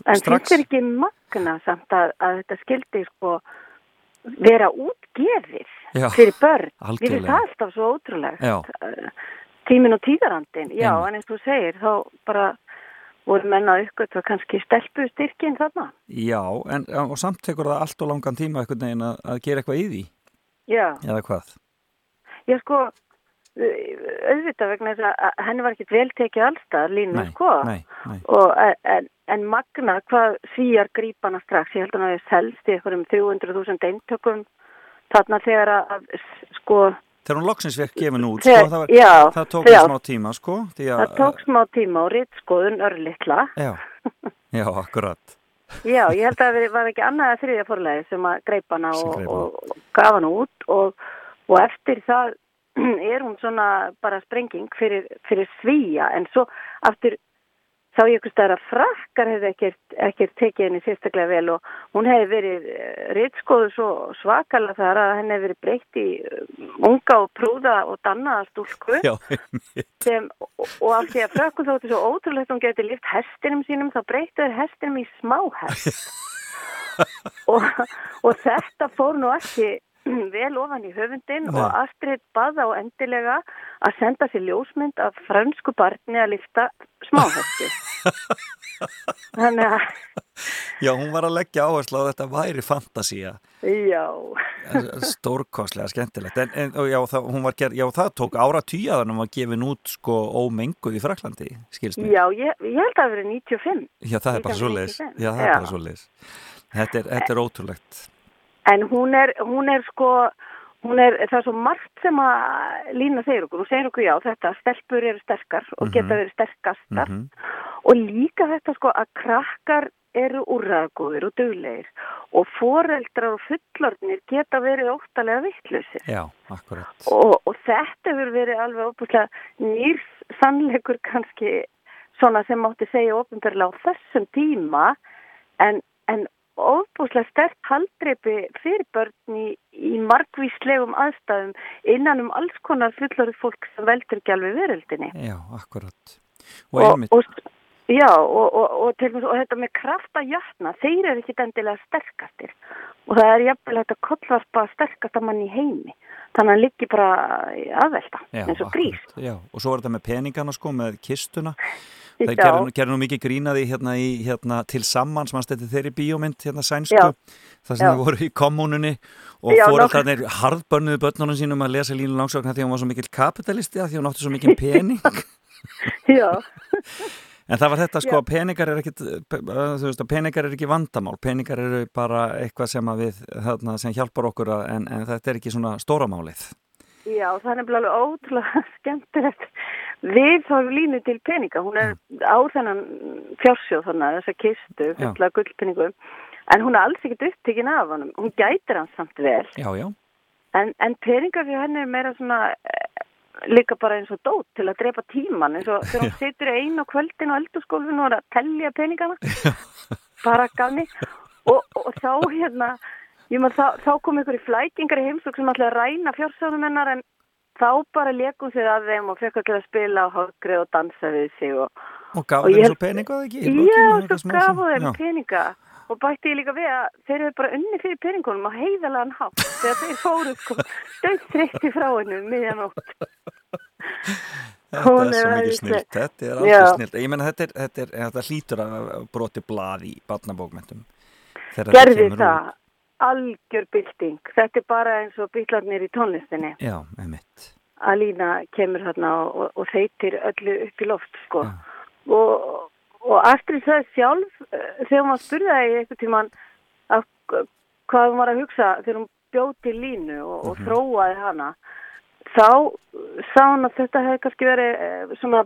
Speaker 9: En finnst þér ekki magna samt að, að þetta skildi sko vera útgefið fyrir börn?
Speaker 1: Algjörlega.
Speaker 9: finnst það alltaf svo ótrúlegt.
Speaker 1: Já.
Speaker 9: Tímin og tíðarandin, já,
Speaker 1: Einmitt.
Speaker 9: en eins og þú segir, þá bara voru menna uppgöt og kannski stelpu styrkin þarna.
Speaker 1: Já, en og samt tekur það allt og langan tíma einhvern veginn að, að gera eitthvað í því,
Speaker 9: Já,
Speaker 1: eða hvað?
Speaker 9: ég sko, auðvitað vegna þess að- henni var ekkit vel tekið allstað, línu, sko.
Speaker 1: nei, nei.
Speaker 9: Og, en, en magna hvað svíjar grípana strax, ég held að hann hafi selst í einhverjum 300.000 eintökum þarna þegar að sko,
Speaker 1: Þegar hún loksins vekk gefin út, sko, það, var,
Speaker 9: já,
Speaker 1: það tók
Speaker 9: já.
Speaker 1: smá tíma, sko. Að,
Speaker 9: það tók smá tíma og rittskoðun örlittla.
Speaker 1: Já, já, akkurat.
Speaker 9: Já, ég held að það var ekki annað að þriðja forlega sem að greip hana og, og, og gaf hana út og, og eftir það er hún svona bara sprenging fyrir, fyrir svíja en svo aftur þá ég einhvers staðar að frakkar hefði ekkert, ekkert tekið henni sérstaklega vel og hún hefði verið rittskoðu svo svakalega þar að henni hefði verið breytt í uh, unga og prúða og dannaða stúlku
Speaker 1: Já,
Speaker 9: sem, og, af því að frökkum þóttu svo ótrúlegt hún geti lift hestinum sínum þá breyttu þeir hestinum í smáhest og, og þetta fór nú ekki vel ofan í höfundin
Speaker 10: Nei.
Speaker 9: og Astrid baða á endilega að senda sér ljósmynd af fransku barni að lifta smáhesti þannig að
Speaker 1: já, hún var að leggja áherslu á þetta væri fantasía.
Speaker 9: já,
Speaker 1: Stórkostlega skemmtilegt. En, en já, það, hún var já, það tók ára tíjaðan um að gefin út, sko, ómenguð í Fraklandi, skilst mér.
Speaker 9: já ég, ég held að það verið 95
Speaker 1: Já, það er bara svoleiðis.
Speaker 9: 1995.
Speaker 1: Já, það er
Speaker 9: Já.
Speaker 1: bara svoleiðis. Þetta er, þetta er ótrúlegt.
Speaker 9: En hún er, hún er sko, hún er, það er svo margt sem að Lína segir okkur. Hún segir okkur já, þetta, stelpur eru sterkar og
Speaker 1: Mhm.
Speaker 9: geta verið sterkastar.
Speaker 1: Mhm.
Speaker 9: Og líka þetta sko að krakkar eru úrraðgóðir og duglegir og foreldrar og fullorðnir geta verið óttalega vittlusir.
Speaker 1: Já, akkurat.
Speaker 9: Og, og þetta hefur verið alveg óbúslega nýrs sannleikur kannski svona sem mátti segja ofinberlega á þessum tíma en en ofbúslega stert haldreipi fyrir börn í, í margvíslegum aðstæðum innan um alls konar fullorðið fólk sem veldur ekki alveg veröldinni.
Speaker 1: Já, akkurat. Og einmitt,
Speaker 9: og, já, og, og, og, og þetta með krafta jötna, þeir eru ekki endilega sterkastir og það er jafnvel þetta kollvarpa sterkasta mann í heimi. Þannig að hann liggi bara aðvelta, eins og grís.
Speaker 1: já. Og svo var þetta með peningana sko, með kistuna. Það gerði, nú- nú mikið grínaði hérna, í, hérna til sammans, mann stætti þeirri bíómynd hérna sænsku,
Speaker 9: Já.
Speaker 1: þar sem þau voru í kommununni og þarna harðbönnuðu börnunum sínum að lesa línu langsóknar því hún var svo mikill kapitalisti að því hún átti svo mikið pening.
Speaker 9: Já,
Speaker 1: En það var þetta sko að peningar er þú veist peningar er ekki vandamál, peningar eru bara eitthvað sem að við, þarna, sem hjálpar okkur að, en, en þetta er ekki svona stóramálið.
Speaker 9: já, það er nefnilega ótrúlega skemmtilegt. Við þá línu til peninga, hún er á þennan fjársjóð þannig, þessa kistu, fulla gullpenningum, en hún er alls ekkert upptekinn af honum. Hún gætir hann samt vel.
Speaker 1: Já, já,
Speaker 9: En, en peningar fyrir henni er meira svona eh, líka bara eins og dót til að drepa tíman eins og þegar hún situr ein á kvöldin á eldurskólfinu og er að tellja peningana. Bara gafni og, og þá hérna ég maður þá, þá kom ykkur í flækingar í heimsók sem ætlaði að ræna fjársjónum hennar en þá bara leikum sér að þeim og fekk allir að spila á hálgrið og dansa við sig og,
Speaker 1: og gaf
Speaker 9: Og
Speaker 1: þeim svo peninga það ekki?
Speaker 9: já, svo gafu þeim
Speaker 1: Já.
Speaker 9: peninga og bætti ég líka við að þeir eru bara unni fyrir peningunum á heiðalega hátt þegar þeir fóru sko þreytti frá hennu miðjan ótt
Speaker 1: Þetta er svo mikið snilt, þetta er alltaf snilt. Ég meina þetta, þetta, þetta hlýtur að broti blað í barnabókmentum.
Speaker 9: gerði það algjör bylting þetta er bara eins og byllarnir í tónlistinni.
Speaker 1: Já, einmitt.
Speaker 9: að Lína kemur þarna og, og, þeitir öllu upp í loft sko. og, og Astrid sagði sjálf eh, þegar maður í eitthvað tíman að, hvað hún var að hugsa þegar hún bjóti Línu og, og þróaði hana þá sá hún að þetta hefði kannski verið eh, svona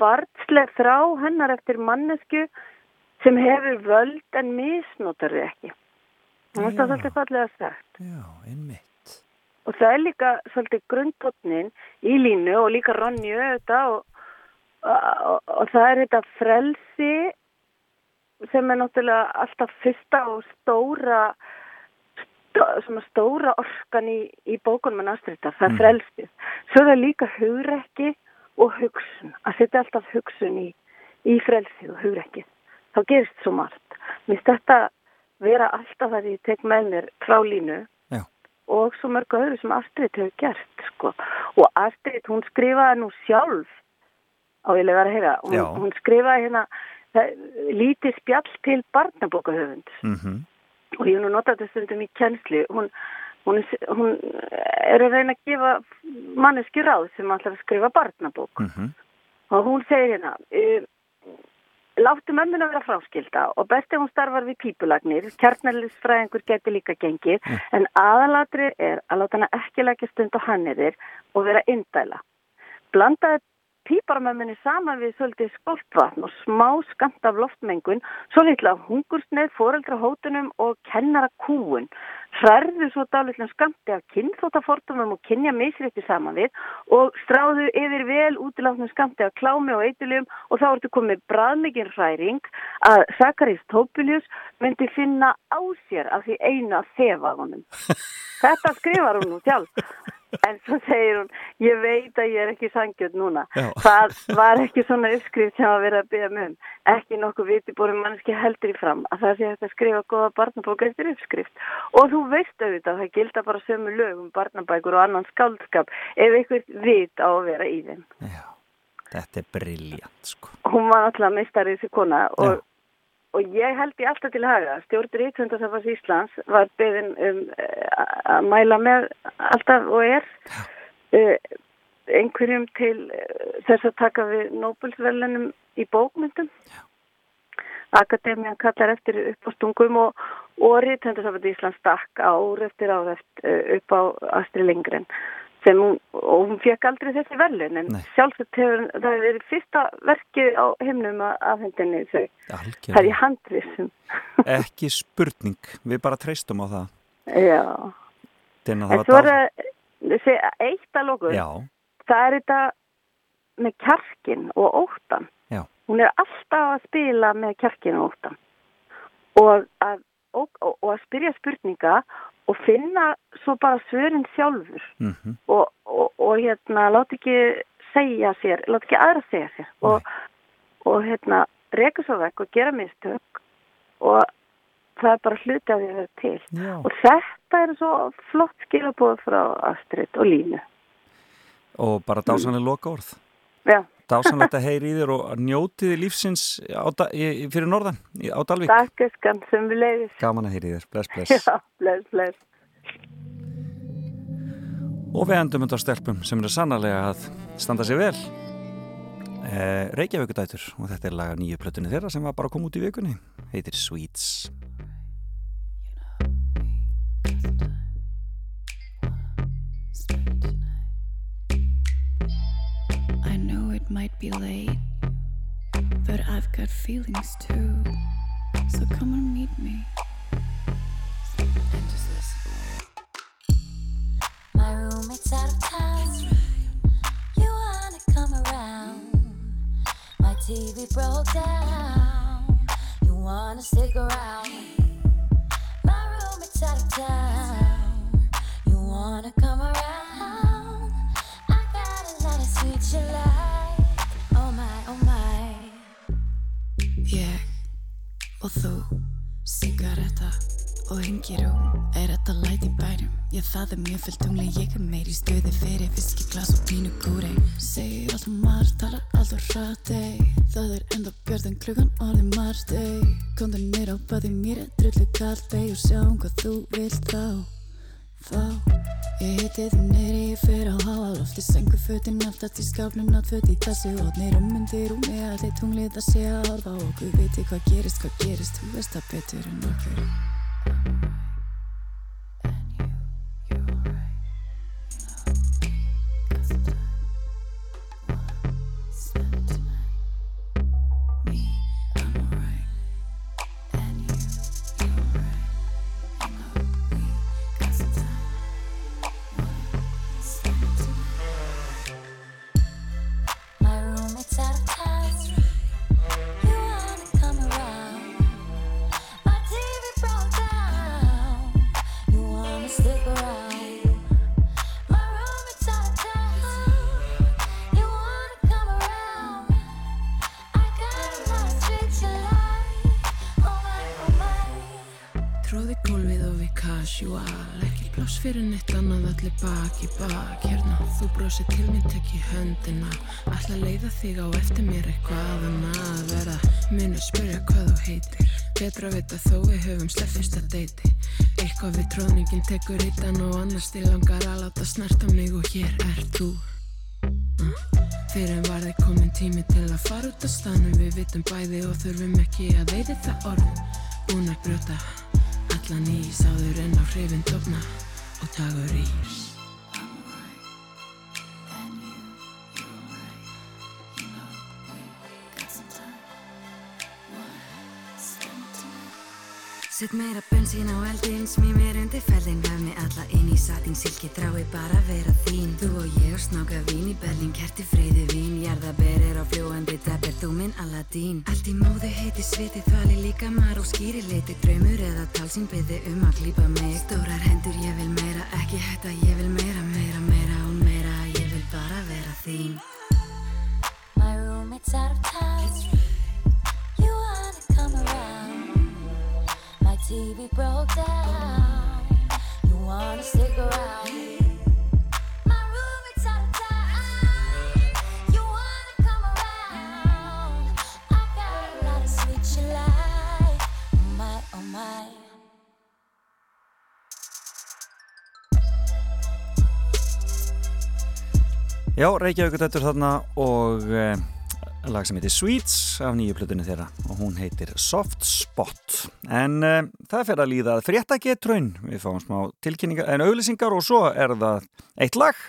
Speaker 9: barnsleg þrá hennar eftir mannesku sem hefur völd en misnotar þau ekki. Það svolítið fallega sagt.
Speaker 1: Já, einmitt.
Speaker 9: Og það er líka svolítið grundtótnin í línu og líka Ronju auðvitað og, og, og það er þetta frelsi sem er náttúrulega alltaf fyrsta og stóra stó, stóra orkan í, í bókunum en aðstrita, það er
Speaker 10: Mm.
Speaker 9: frelsið. Svo er það líka hugrekki og hugsun, að setja alltaf hugsun í, í frelsið og hugrekkið. Þá gerist svo margt. Mér finnst þetta vera alltaf það ég tek með mér frá línu
Speaker 1: Já.
Speaker 9: og svo mörg öðru sem Astrid hefur gert sko. og Astrid hún skrifaði nú sjálf á ég lega að heyra hún, hún skrifaði hérna lítið spjall til barnabókahöfund
Speaker 1: Mm
Speaker 9: og ég hef nú notað þetta stundum í kennslu hún, hún, hún er að reyna að gefa manneski ráð sem að skrifa barnabók
Speaker 1: Mhm.
Speaker 9: og hún segir hérna uh, láttu mömmuna vera fráskilda og best ef hún starfar við pípulagnir. Kjarnælisfræðingur geti líka gengið en aðalatri er að láta hana ekki leggja stund á hanniðir og vera indæla. Blandaði píparamömmunni saman við svolítið skoltvatn og smá skamt af loftmengun svo litla hungursneið, foreldra hótunum og kennara kúun hrærðu svo dálitlega skamti af kynþóttafordumum og kynja misrétti saman við og stráðu yfir vel útilátnum skamti af klámi og eituljum og þá ertu komið bræðmikinn hræring að Zacharias Topulius myndi finna á sér af því einu að þefa af honum. Þetta skrifar hún nú sjálf. En svo segir hún, ég veit að ég er ekki sangjöld núna.
Speaker 1: Já.
Speaker 9: Það var ekki svona uppskrift sem að vera að byggja mig um. Ekki nokkuð vitibórum mannski heldur í fram að það sé að skrifa góða barnabók eftir uppskrift. Og þú veist auðvitað, það gilda bara sömu lög um barnabækur og annan skáldskap ef einhver vit á að vera í þeim.
Speaker 1: Þetta er briljant, sko.
Speaker 9: Hún var náttúrulega meistarið þessi kona og, og ég held ég alltaf til haga. Stjórn Ríkvöndarsafars Íslands var beðin um eh, að mæla með alltaf og er uh, einhverjum til uh, þess að taka við Nobelsverlunum í bókmyndum. Akademian kallar eftir uppástungum og, og Ríkvöndarsafars Íslands stakk ár eftir eftir, uh, upp á Astrid Lindgren sem hún, og hún fekk aldrei þessi verðlun en sjálfsagt hefur það verið fyrsta verkið á himnum af hendinni þau.
Speaker 1: Algjörlega.
Speaker 9: Það er í handrisum.
Speaker 1: Ekki spurning, við bara treystum á það.
Speaker 9: Já. En svo er það eitt að lóku. Það er þetta með kjarkin og óttan.
Speaker 1: Já.
Speaker 9: Hún er alltaf að spila með kjarkin og óttan. og að, og, og, og að spyrja spurninga og finna svo bara svörin sjálfur.
Speaker 1: Mhm.
Speaker 9: og, og, og hérna láta ekki segja sér, láta ekki aðra segja sér. Og, og hérna reka svo vekk og gera mistök og það er bara hluti af því að vera til.
Speaker 1: Já.
Speaker 9: og þetta er svo flott skilabóð frá Astrid og Línu.
Speaker 1: Og bara dásanlega loka orð
Speaker 9: Já,
Speaker 1: dásanlegt að heyri í þér og njótiði lífsins á, í- fyrir norðan á Dalvík.
Speaker 9: Takk eskan sem við leiðis
Speaker 1: gaman að heyri í þér, bless bless.
Speaker 9: Já, bless, bless.
Speaker 1: Og við endum undan stelpum sem eru sannarlega að standa sig vel. Eh, Reykjavíkudætur og þetta er laga nýju plötunni þeirra sem var bara að koma út í vikunni. Heitir Sweets
Speaker 10: might be late, but I've got feelings too. So come and meet me.
Speaker 7: My roommate's out of town. You wanna come around? My TV broke down. You wanna stick around? My roommate's out of town. You wanna come around? I got a lot of sweet you like.
Speaker 10: Og þú, sigaretta og hengirúm Er þetta læt í bænum? Ég það er mjög fullt tungli Ég er meir í stuði fyrir fiski, glas og pínu kúri Segir allt um margt, talar allt og hratt ey. Það er enda björð en klukkan orðið margt ey. Komdu nýr á baði mér er drullu kallt Og sjáum hvað þú vilt þá Þá Ég hitti því neyri, ég fer á háa lofti Sengu fötin aftast í skápnum Náttföt í þessu Ótnir undir og með allir tunglið að sé að horfa á okkur. Viti hvað gerist, hvað gerist Þú veist það betur en okkur þig á eftir mér eitthvað annað að vera. Munu spyrja hvað þú heitir. Betra að vita þó við höfum slepp fyrsta deiti. Eitthvað við tróðningin tekur hittan og annars til langar að láta snerta mig og hér er þú. Fyrir en var þið komin tími til að fara út á stanum Við vitum bæði og þurfum ekki að veiði það orð. Búin að brjóta allan ís áður en á hrifin dofna og tagur ís
Speaker 11: Sett meira bensín á eldin, smí mér undir fellin Vef mig alla inn í satin, silki drái bara vera þín. Þú og ég og snáka vín í berlin, kerti friði vín Jarðaberir á fljóandi deppir, þú minn Aladín Allt í móðu heiti sviti, þvali líka mar og skýri liti Draumur eða tal sem byði um að klípa mig. Stórar hendur, ég vil meira, ekki hætta, ég vil meira, meira, meira og meira Ég vil bara vera þín.
Speaker 7: My roommate's out of town. TV broke down. You wanna stick around? Oh.
Speaker 1: Já, Reykjavík þetta þarna og eh, lag sem heitir Sweets af nýju plötunni þeirra og hún heitir Soft Spot en eh, það fer að líða að frétta getraun við fáum smá tilkynningar en auðlýsingar og svo er það eitt lag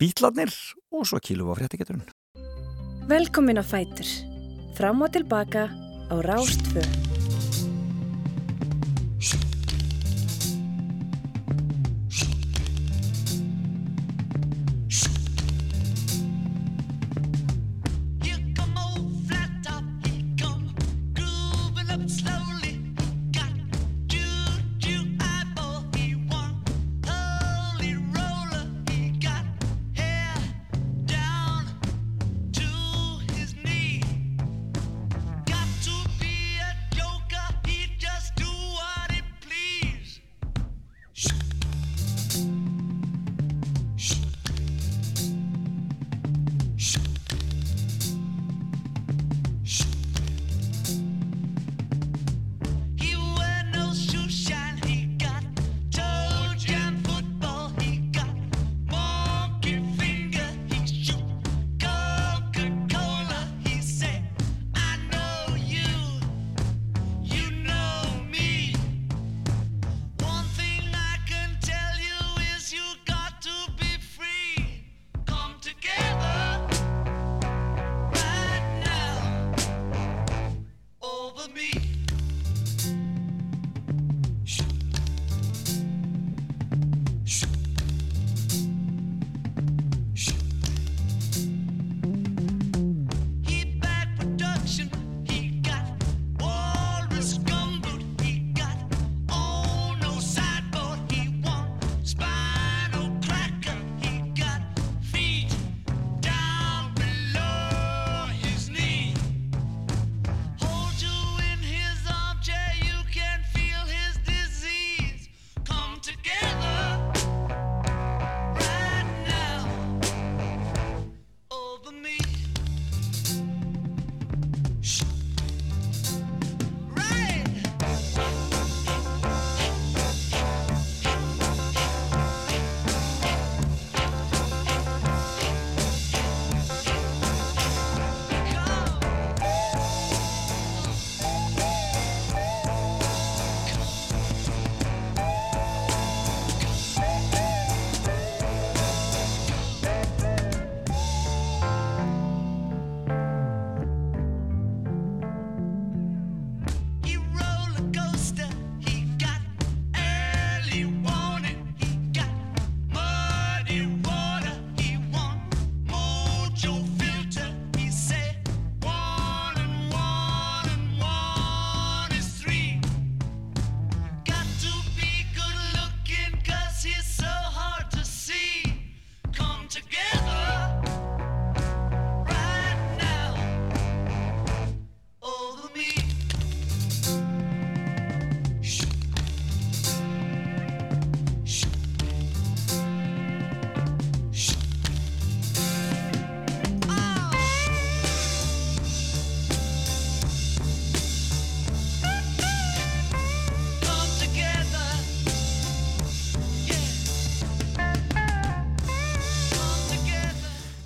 Speaker 1: Bítlarnir og svo kílu á frétta getraun
Speaker 5: Velkomin á Fætur. Fram og tilbaka á Rástfö.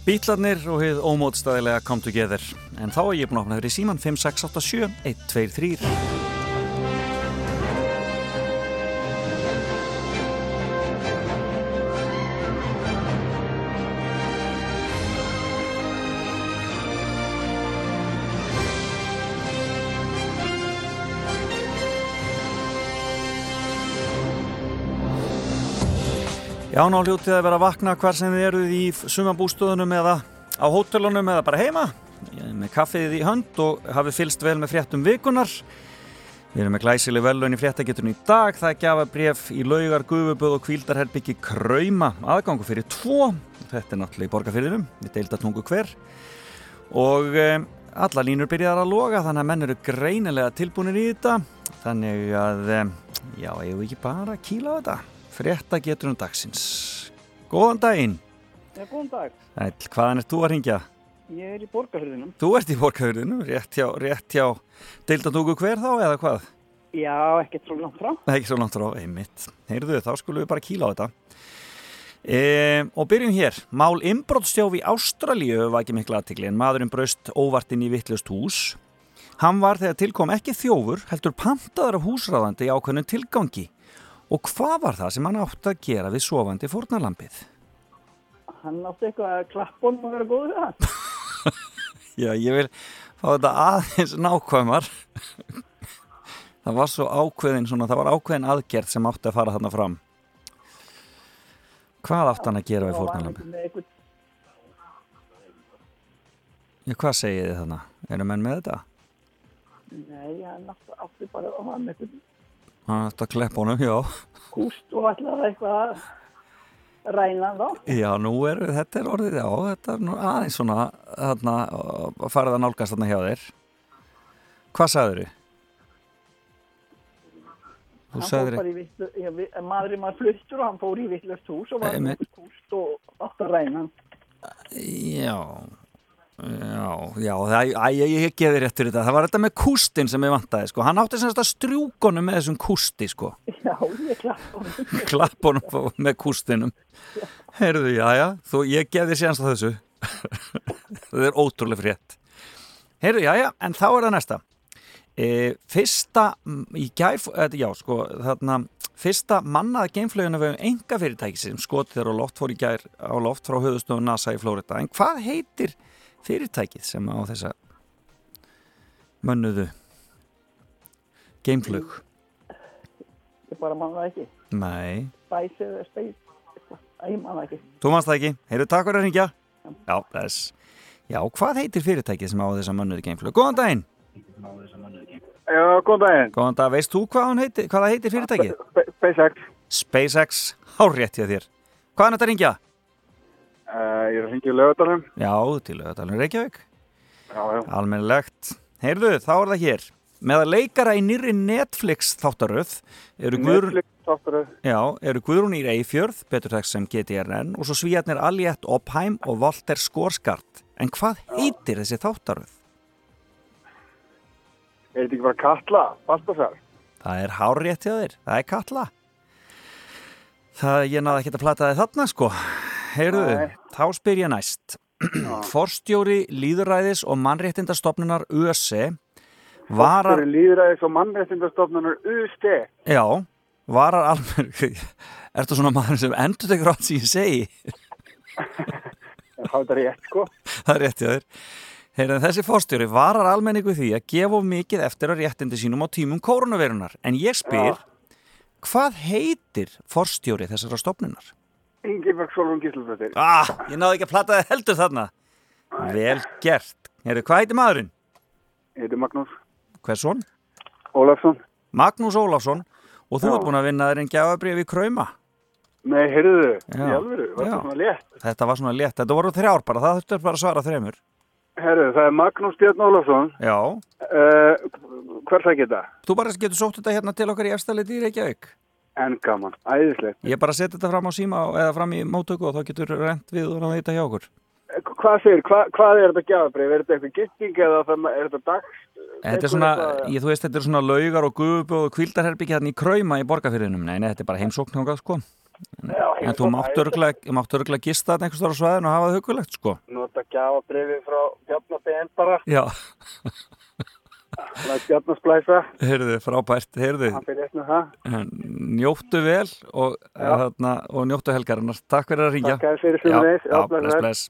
Speaker 1: Bítlarnir og heið ómótstæðilega Come Together. En þá er ég búin að opna fyrir síman 5687 123 Já, ná hljótið að vera að vakna hvar sem þið eruð í sumabústöðunum eða á hótelunum eða bara heima með kaffið í hönd og hafið fylst vel með fréttum vikunar. Við erum með glæsileg velun í fréttageturinn í dag. Það er gjafabref í laugar, gufuböð og kvíldarherbyggi Krauma. Aðgangu fyrir tvo. Þetta er náttúrulega í borgarfyrirum. Við deilda tungu hver. Og e, alla línur byrjar að loga þannig að menn eru greinilega tilbúinir í þetta. Þannig að, e, já, ég vil ekki bara kýla á þetta. Fréttageturinn dagsins. Góðan daginn.
Speaker 12: Já, góðan dag.
Speaker 1: Ætl, hvaðan ert þú að ringja?
Speaker 12: Ég er í borgarfyrðinum.
Speaker 1: Þú ert í borgarfyrðinu, rétt hjá, rétt hjá deildatúku hver þá eða hvað?
Speaker 12: Já, ekkert svo langt frá.
Speaker 1: Ekki svo langt frá, einmitt. Heyrðu, þá skulum við bara kýla á þetta. E, og byrjum hér. Mál inbrottstjóf í Ástralíu var ekki mikla aðtikli en maðurinn braust óvartinn í vittlust hús. Hann var þegar tilkom ekki þjófur, heldur pantaður af húsráðandi í ákveðnum tilgangi. Og hvað var það sem hann átti að gera við sofandi fórnalampið?
Speaker 12: Hann átti eitthvað að klappa honum og vera góður það.
Speaker 1: Já, ég vil fá þetta aðeins nákvæmar. Það var svo ákveðin, svona, það var ákveðin aðgerð sem átti að fara þarna fram. Hvað átti hann að gera við
Speaker 12: eitthvað,
Speaker 1: Já, hvað segið þið þarna? Eru menn með þetta?
Speaker 12: nei, hann átti, bara að hafa með eitthvað
Speaker 1: Hann átti að kleppa honum, já.
Speaker 12: húst og ætlaði eitthvað að ræna hann þá.
Speaker 1: Já, nú er þetta er orðið, já, þetta er nú aðeins svona, þarna, að fara það nálgast þarna hjá þér. Hvað sagður þið? Þú
Speaker 12: já, vi- maðurinn var fluttur og hann fór í vittlust hús og var húst og að ræna hann.
Speaker 1: Já, já, já, það, æ, ég, ég geði rétt fyrir þetta. Það var þetta með kústin sem ég vantaði, sko. Hann átti semst að strjúkonum með þessum kústi, sko.
Speaker 12: Já, ég klappa honum.
Speaker 1: Klappunum með kústinum. Heyrðu, já, já, þú, ég geði sérnst á þessu. það er ótrúlega frétt. Heyrðu, já, já, en þá er það næsta. E, fyrsta, í gæf, eða, já, sko, þarna, fyrsta mannaða geimflöguna við enga fyrirtæki sem skotið er á loft fór í gær á loft frá höfustöðun NASA í Flórida. En hvað heitir fyrirtækið sem á þessa mönnuðu geimflug?
Speaker 12: Ég bara man það ekki.
Speaker 1: Nei,
Speaker 12: Spice eða eitthvað. Æ, Ég man það ekki.
Speaker 1: þú manst það ekki. Heyrðu, takk fyrir að ringja. Já, þess. Já, hvað heitir fyrirtækið sem á þess að mönnuðu geimflug? Góðan daginn.
Speaker 13: Já, góðan daginn.
Speaker 1: Góðan dag, veist þú hvað, heitir, hvað það heitir fyrirtækið?
Speaker 13: SpaceX.
Speaker 1: SpaceX, hárétt hjá þér. Hvaðan er þetta að ringja?
Speaker 13: Uh, ég er að hringja í lögadalum.
Speaker 1: Já, til lögadalum Reykjavík.
Speaker 13: Já, já.
Speaker 1: Almennilegt. Heyrðu, þá er það hér. Með að leikara í nýri Netflix þáttaröð eru Guðrún,
Speaker 13: Netflix þáttaröð.
Speaker 1: já, eru Guðrún í Eyfjörð, betur þess sem GTRN og svo svíjarnir Aljett Opheim og Walter Skórskart. En hvað heitir þessi þáttaröð?
Speaker 13: Er þetta ekki bara Katla, Baltasar?
Speaker 1: Það er hárétt hjá þér, það er Katla. Það, ég náði ekki að plata þið þarna, sko. Heyrðu, þá spyr ég næst. Forstjóri Líðuræðis og mannréttindastofnunar ÖSE varar...
Speaker 13: Fórstjóri líðræðis og mannréttindastofnunar UST.
Speaker 1: Já, varar alveg... Ertu svona maður sem endur tekur átt sem ég segi?
Speaker 13: Það er þetta rétt, sko.
Speaker 1: Það er rétt hjá þér. Heyrðu, þessi forstjóri varar almenningu því að gefa of mikið eftir að réttindi sínum á tímum koronavirunar. En ég spyr, hvað heitir forstjóri þessara stofnunar?
Speaker 13: Ingeberg Solon Gíslufrættir.
Speaker 1: Ah, ég náði ekki að plata það heldur þarna. Vel gert. Heyrðu, hvað heitir maðurinn?
Speaker 13: Ég heiti Magnús
Speaker 1: Hversson?
Speaker 13: Ólafsson.
Speaker 1: Magnús Ólafsson. Og þú ert búin að vinna þér en gjafabrið við Krauma.
Speaker 13: Nei, heyrðu, í alvöru, var þetta svona létt?
Speaker 1: Þetta var svona létt. Þetta voru þrjár bara, það þurftur bara að svara þremur.
Speaker 13: Herðu, það er Magnús Björn Ólafsson.
Speaker 1: Já.
Speaker 13: Uh, hvers að geta?
Speaker 1: Þú bara getur sótt þetta hérna til okkar í efstæliti í Reykjavík.
Speaker 13: En gaman, æðislegt.
Speaker 1: Ég bara seti þetta fram á síma eða fram í móttöku og þá getur rent við og náðu þetta hjá okkur.
Speaker 13: Eh, Hvað segir, hva, hvað er þetta gjafabrif? Er þetta eitthvað gifting eða er þetta dags?
Speaker 1: Þetta er svona, ég, þú veist, þetta er svona laugar og gufubjóð og kvildarherbyggi hérna í Krauma í borgarfyrðinum. Nei, nei, þetta er bara heimsókn þangað, sko. En þú máttu örgulega, máttu örgulega gista þetta einhvers þar á svæðinu og hafa það hugulegt, sko.
Speaker 13: Nota gjafabrifi frá Bjarnabén bara.
Speaker 1: Já,
Speaker 13: Það Bjarnasplæsa.
Speaker 1: heyrðu, frábært, heyrðu. Njóttu vel og, þarna, og njóttu helgarinnar. Takk fyrir að ringja.
Speaker 13: Takk fyrir
Speaker 1: Já,
Speaker 13: sömuleiðis. Já, bless,
Speaker 1: bless.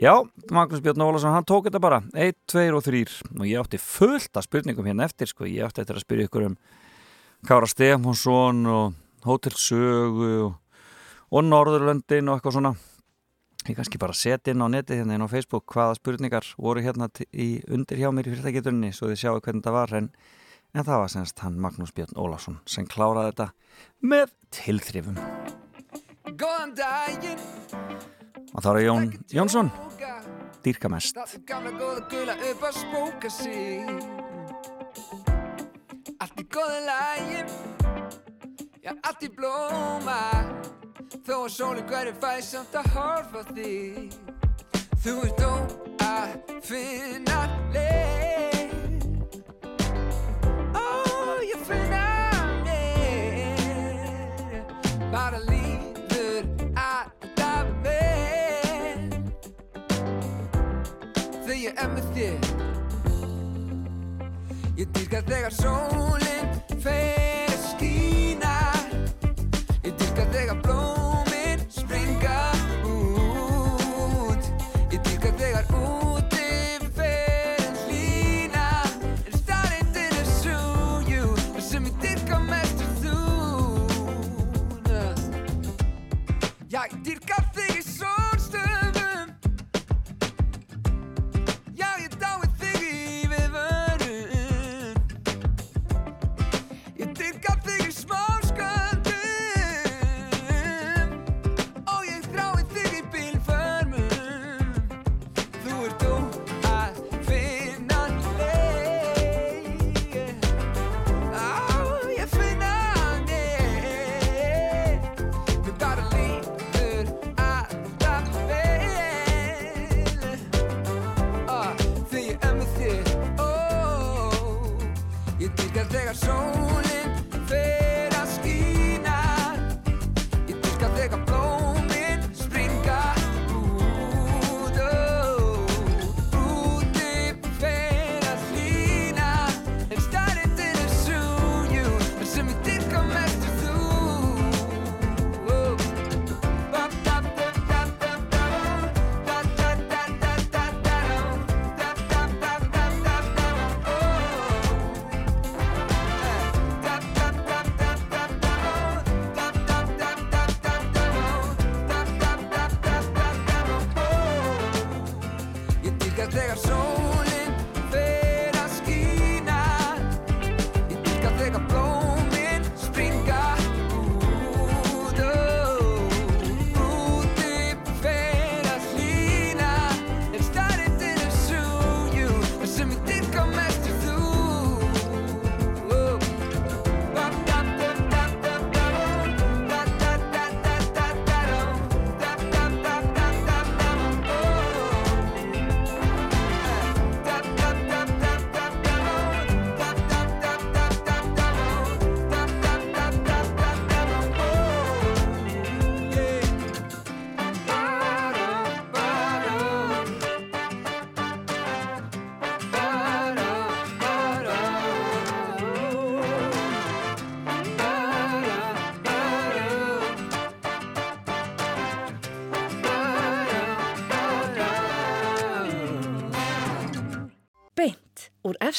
Speaker 1: Já, Magnús Björn Ólason, hann tók þetta bara 1, 2 og 3 og ég átti fullt af spurningum hérna eftir sko, ég átti eftir að spyrja ykkur um Kára Stefánsson og Hótel Sögu og, og Norðurlöndin og eitthvað svona ég kannski bara seti inn á neti hérna inn á Facebook hvaða spurningar voru hérna í undir hjá mér í fyrirtækjutunni svo þið sjáu hvernig þetta var en, en það var semst hann Magnús Björn Ólason sem kláraði þetta með tilþrifum.
Speaker 14: Góðan daginn.
Speaker 1: Og þá er Jón Jónsson. dýrka mest.
Speaker 14: Allt í góða lægi Já, allt í blóma Þó að sólinn hverju fæði samt að horfa þig. Þú ert þó að finna leið. Ó, ég finna leið Bara líður alltaf vel. Þegar ég er með þér. Ég dýrka þegar sólinn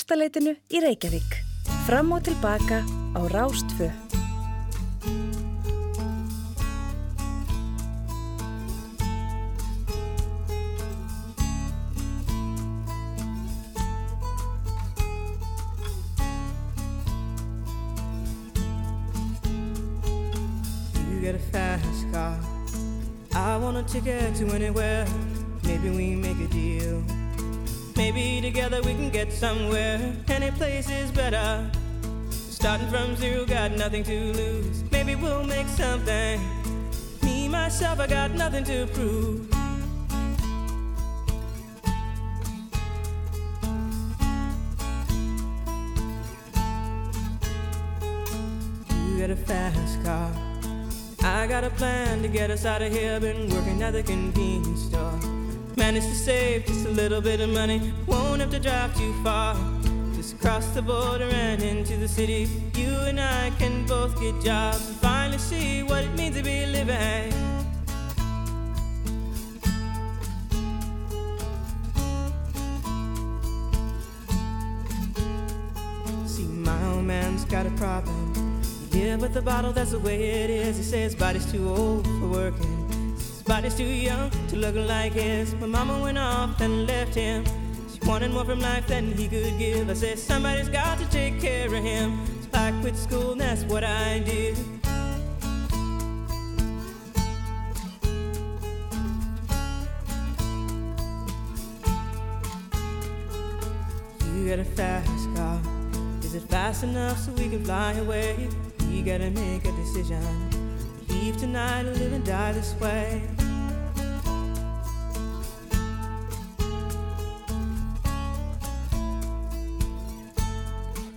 Speaker 5: efstaleitinu í Reykjavík. Fram og tilbaka á Rástfö.
Speaker 15: Ticket to anywhere. Maybe we make a deal. Maybe together we can get somewhere. Any place is better. Starting from zero, got nothing to lose. Maybe we'll make something. Me, myself, I got nothing to prove. You got a fast car. I got a plan to get us out of here. Been working at the convenience store. Managed to save just a little bit of money. Won't have to drive too far. Just cross the border and into the city. You and I can both get jobs and finally see what it means to be living. See, my old man's got a problem. He live with a bottle, that's the way it is. He says body's too old for working. His body's too young to look like his. My mama went off and left him. She wanted more from life than he could give. I said, somebody's got to take care of him. So I quit school, and that's what I did. You got a fast car. Is it fast enough so we can fly away? We gotta make a decision. Leave tonight or live and die this way.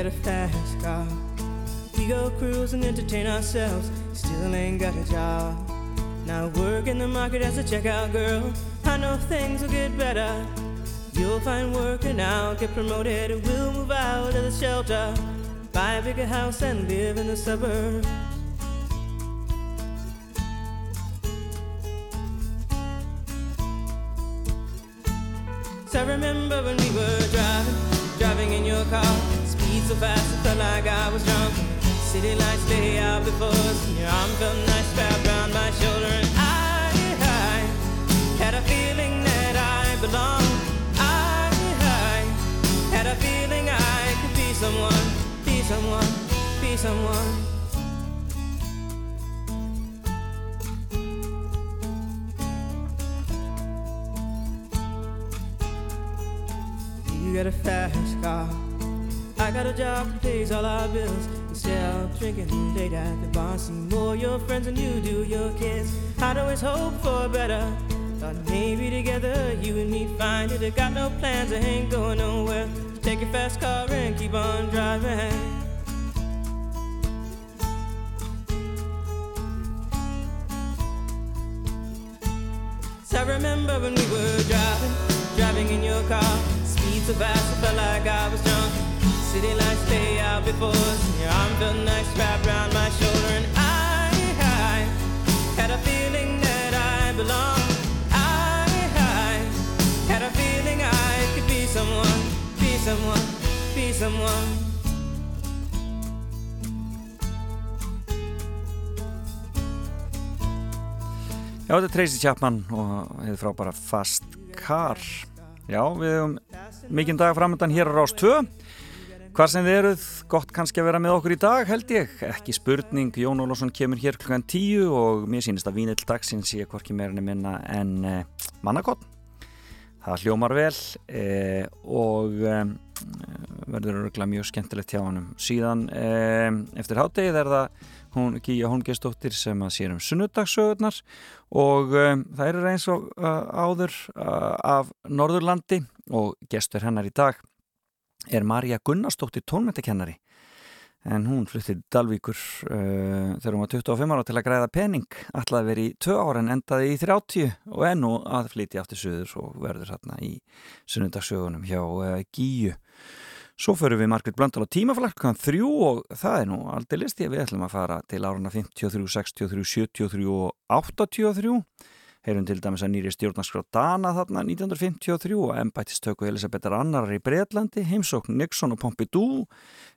Speaker 15: Got a fast car. We go cruise and entertain ourselves. Still ain't got a job. Now work in the market as a checkout girl. I know things will get better. You'll find work and I'll get promoted. And we'll move out of the shelter. Buy a bigger house and live in the suburbs. So I remember when we were driving, driving in your car. So fast, it felt like I was drunk. City lights lay out before us, and your arm felt nice wrapped around my shoulder. And I, I had a feeling that I belonged. I, I had a feeling I could be someone, be someone, be someone. You got a fast car. I got a job that pays all our bills. Instead of drinking late at the bar, see more your friends than you do your kids. I'd always hope for better. Thought maybe together you and me find it. I got no plans, I ain't going nowhere. Take your fast car and keep on driving. So I remember when we were driving, driving in your car. Speed so fast, I felt like I was before and your arm felt nice wrapped around my shoulder. And I, I had a feeling that I belonged. I, I had a feeling I could be someone, be someone, be someone.
Speaker 1: Já, þetta er Tracy Chapman og hefur frábæra Fast Car. Já, við hefum mikinn dag framöndan hér á Rás 2. Hvað sem þið eruð, gott kannski að vera með okkur í dag held ég. Ekki spurning, Jón Ólásson kemur hér klukkan 10 og mér sýnist að vínill dagsins ég hvorki meirinni minna en eh, mannakott. Það hljómar vel eh, og eh,
Speaker 3: verður örgulega mjög skemmtilegt hjá hann síðan e, eftir háttegið er það hún Gíja Holmgeistóttir sem að sér um sunnudagsögurnar og um, það eru eins og uh, áður uh, af Norðurlandi og gestur hennar í dag er Marja Gunnarsdóttir tónmættikennari en hún fluttið Dalvíkur uh, þegar hún var 25 ára til að græða pening. Ætlaði verið í 2 ára en endaði í 30 og enn og að flytja aftur söður og verður hérna í sunnudagsögunum hjá uh, Gíju Svo förum við Margrit Blöndal á tímaflakkan þrjú og það er nú aldrei listi við ætlum að fara til áruna 53, 63, 73 og 83. Heyrum til dæmis að nýri stjórnarskrá Dana þarna 1953 og embættistöku Elisabethar Annarar í Breitlandi, heimsókn Nixon og Pompidou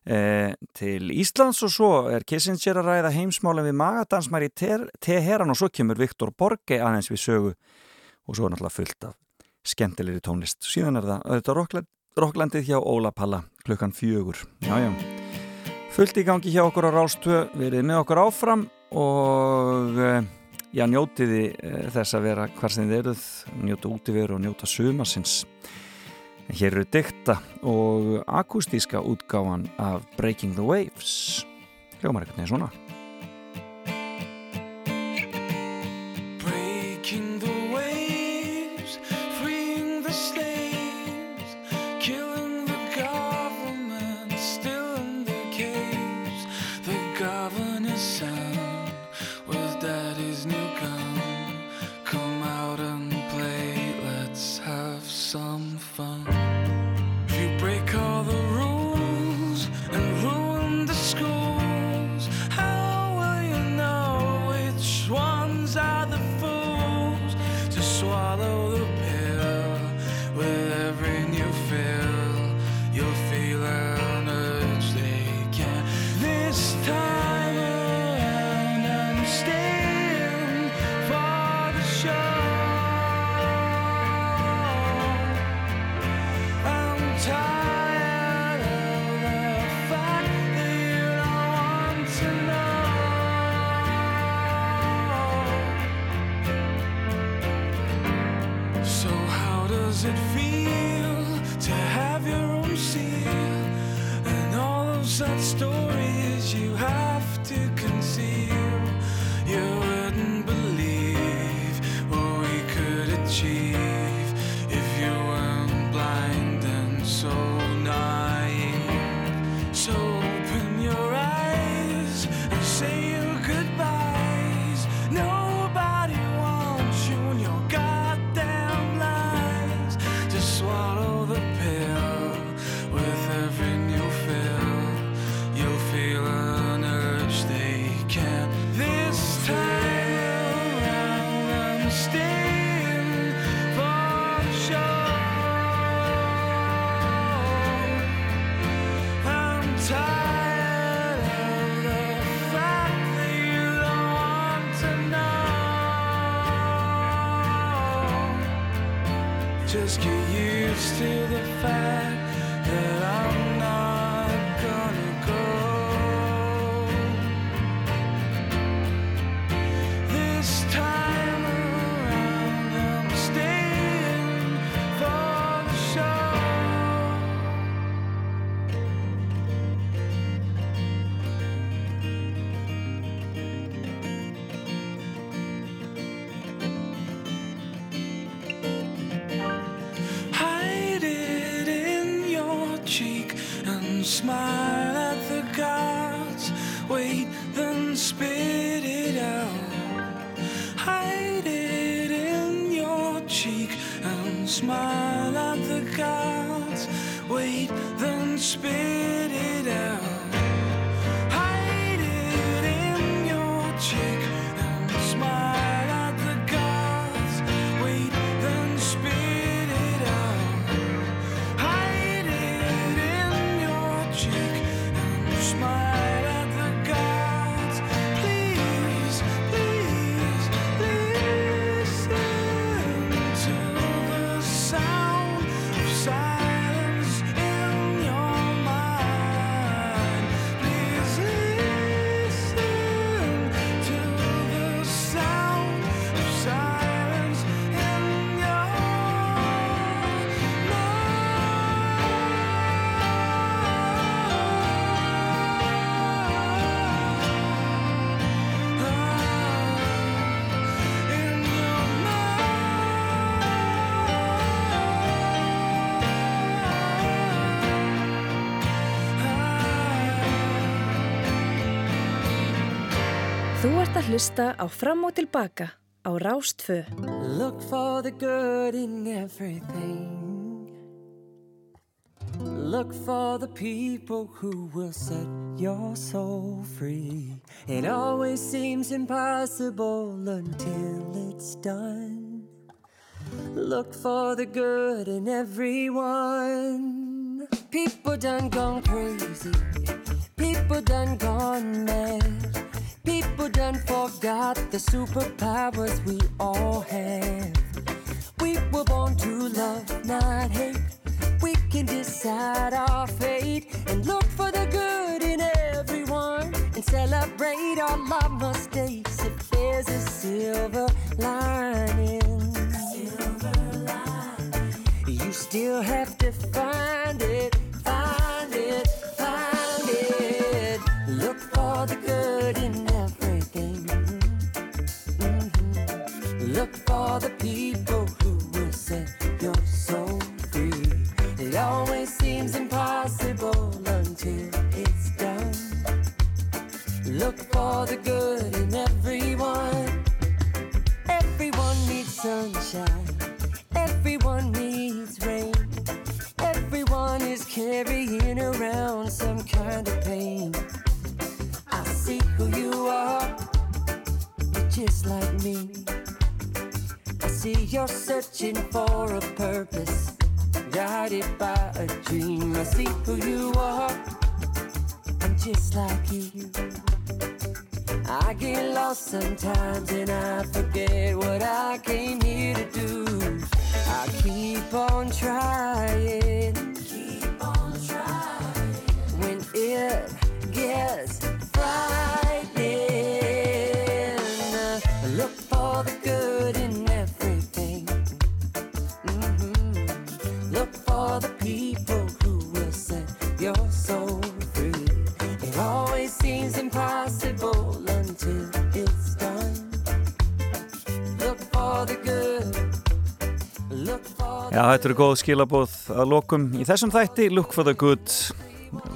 Speaker 3: eh, til Íslands og svo er Kissinger að ræða heimsmálinn við magadansmæri Teheran og svo kemur Viktor Borge aðeins við sögu og svo er náttúrulega fullt af skemmtilegri tónlist. Síðan er það auðvitað Rokklandið hjá Óla Palla klukkan fjögur. Jájá. Fullt í gangi hjá okkur á Rástvö, verið með okkur áfram og já, njótiði þess að vera hvar sem þið eruð, njóta útiveru og njóta sumarsins. Hér eru dykta og akustíska útgáfan af Breaking the Waves. Hljómar ekkert neði svona.
Speaker 5: Þú ert að hlusta á Fram og Tilbaka á Rástfö.
Speaker 16: Look for the good in everything. Look for the people who will set your soul free. It always seems impossible until it's done. Look for the good in everyone. People done gone crazy. People done gone mad. People done forgot the superpowers we all have. We were born to love, not hate. We can decide our fate and look for the good in everyone and celebrate all our mistakes if there's a silver lining. You still have to find it, find it, find it. Look for the good in Look for the people who will set your soul free. It always seems impossible until it's done. Look for the good in everyone. Everyone needs sunshine. Everyone needs rain. Everyone is carrying around some kind of pain. I see who you are. You're just like me. See you're searching for a purpose, guided by a dream. I see who you are. I'm just like you. I get lost sometimes and I forget what I came here to do. I keep on trying. Keep on trying. When it gets frightening, I look for the good
Speaker 1: Já, þetta eru góð skilabóð að lokum. Í þessum þætti Look for the good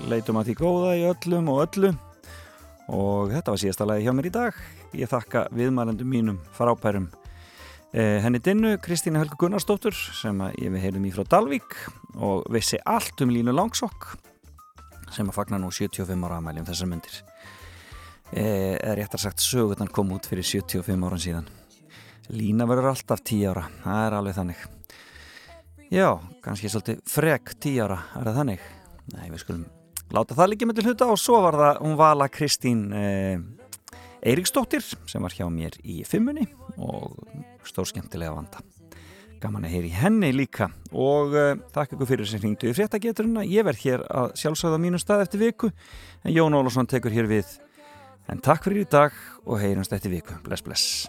Speaker 1: Leitum að því góða í öllum og öllu. Og þetta var síðasta lagi hjá mér í dag. Ég þakka viðmælendum mínum frábærum. Eh, henni Dinnu, Kristína Helga Gunnarsdóttur sem ég við heyrum í frá Dalvík og vissi allt um Línu Langsokk sem að fagna nú 75 ára amæli um þessar myndir eh, eða réttar sagt sögurnan kom út fyrir 75 áran síðan. Lína verður alltaf 10 ára, það er alveg þannig Já, kannski svolítið frek 10 ára, er það þannig? Nei, við skulum láta það líka með til hluta og svo var það hún Vala Kristín eh, Eiríksdóttir sem var hjá mér í fimmunni og stór skemmtilega vanda. Gaman að heyri henni líka og uh, þakka ykkur fyrir sem hringdu í fréttageturina ég verð hér að sjálfsögða mínu stað eftir viku en Jón Ólafsson tekur hér við. En takk fyrir í dag og heyrumst eftir viku. Bless bless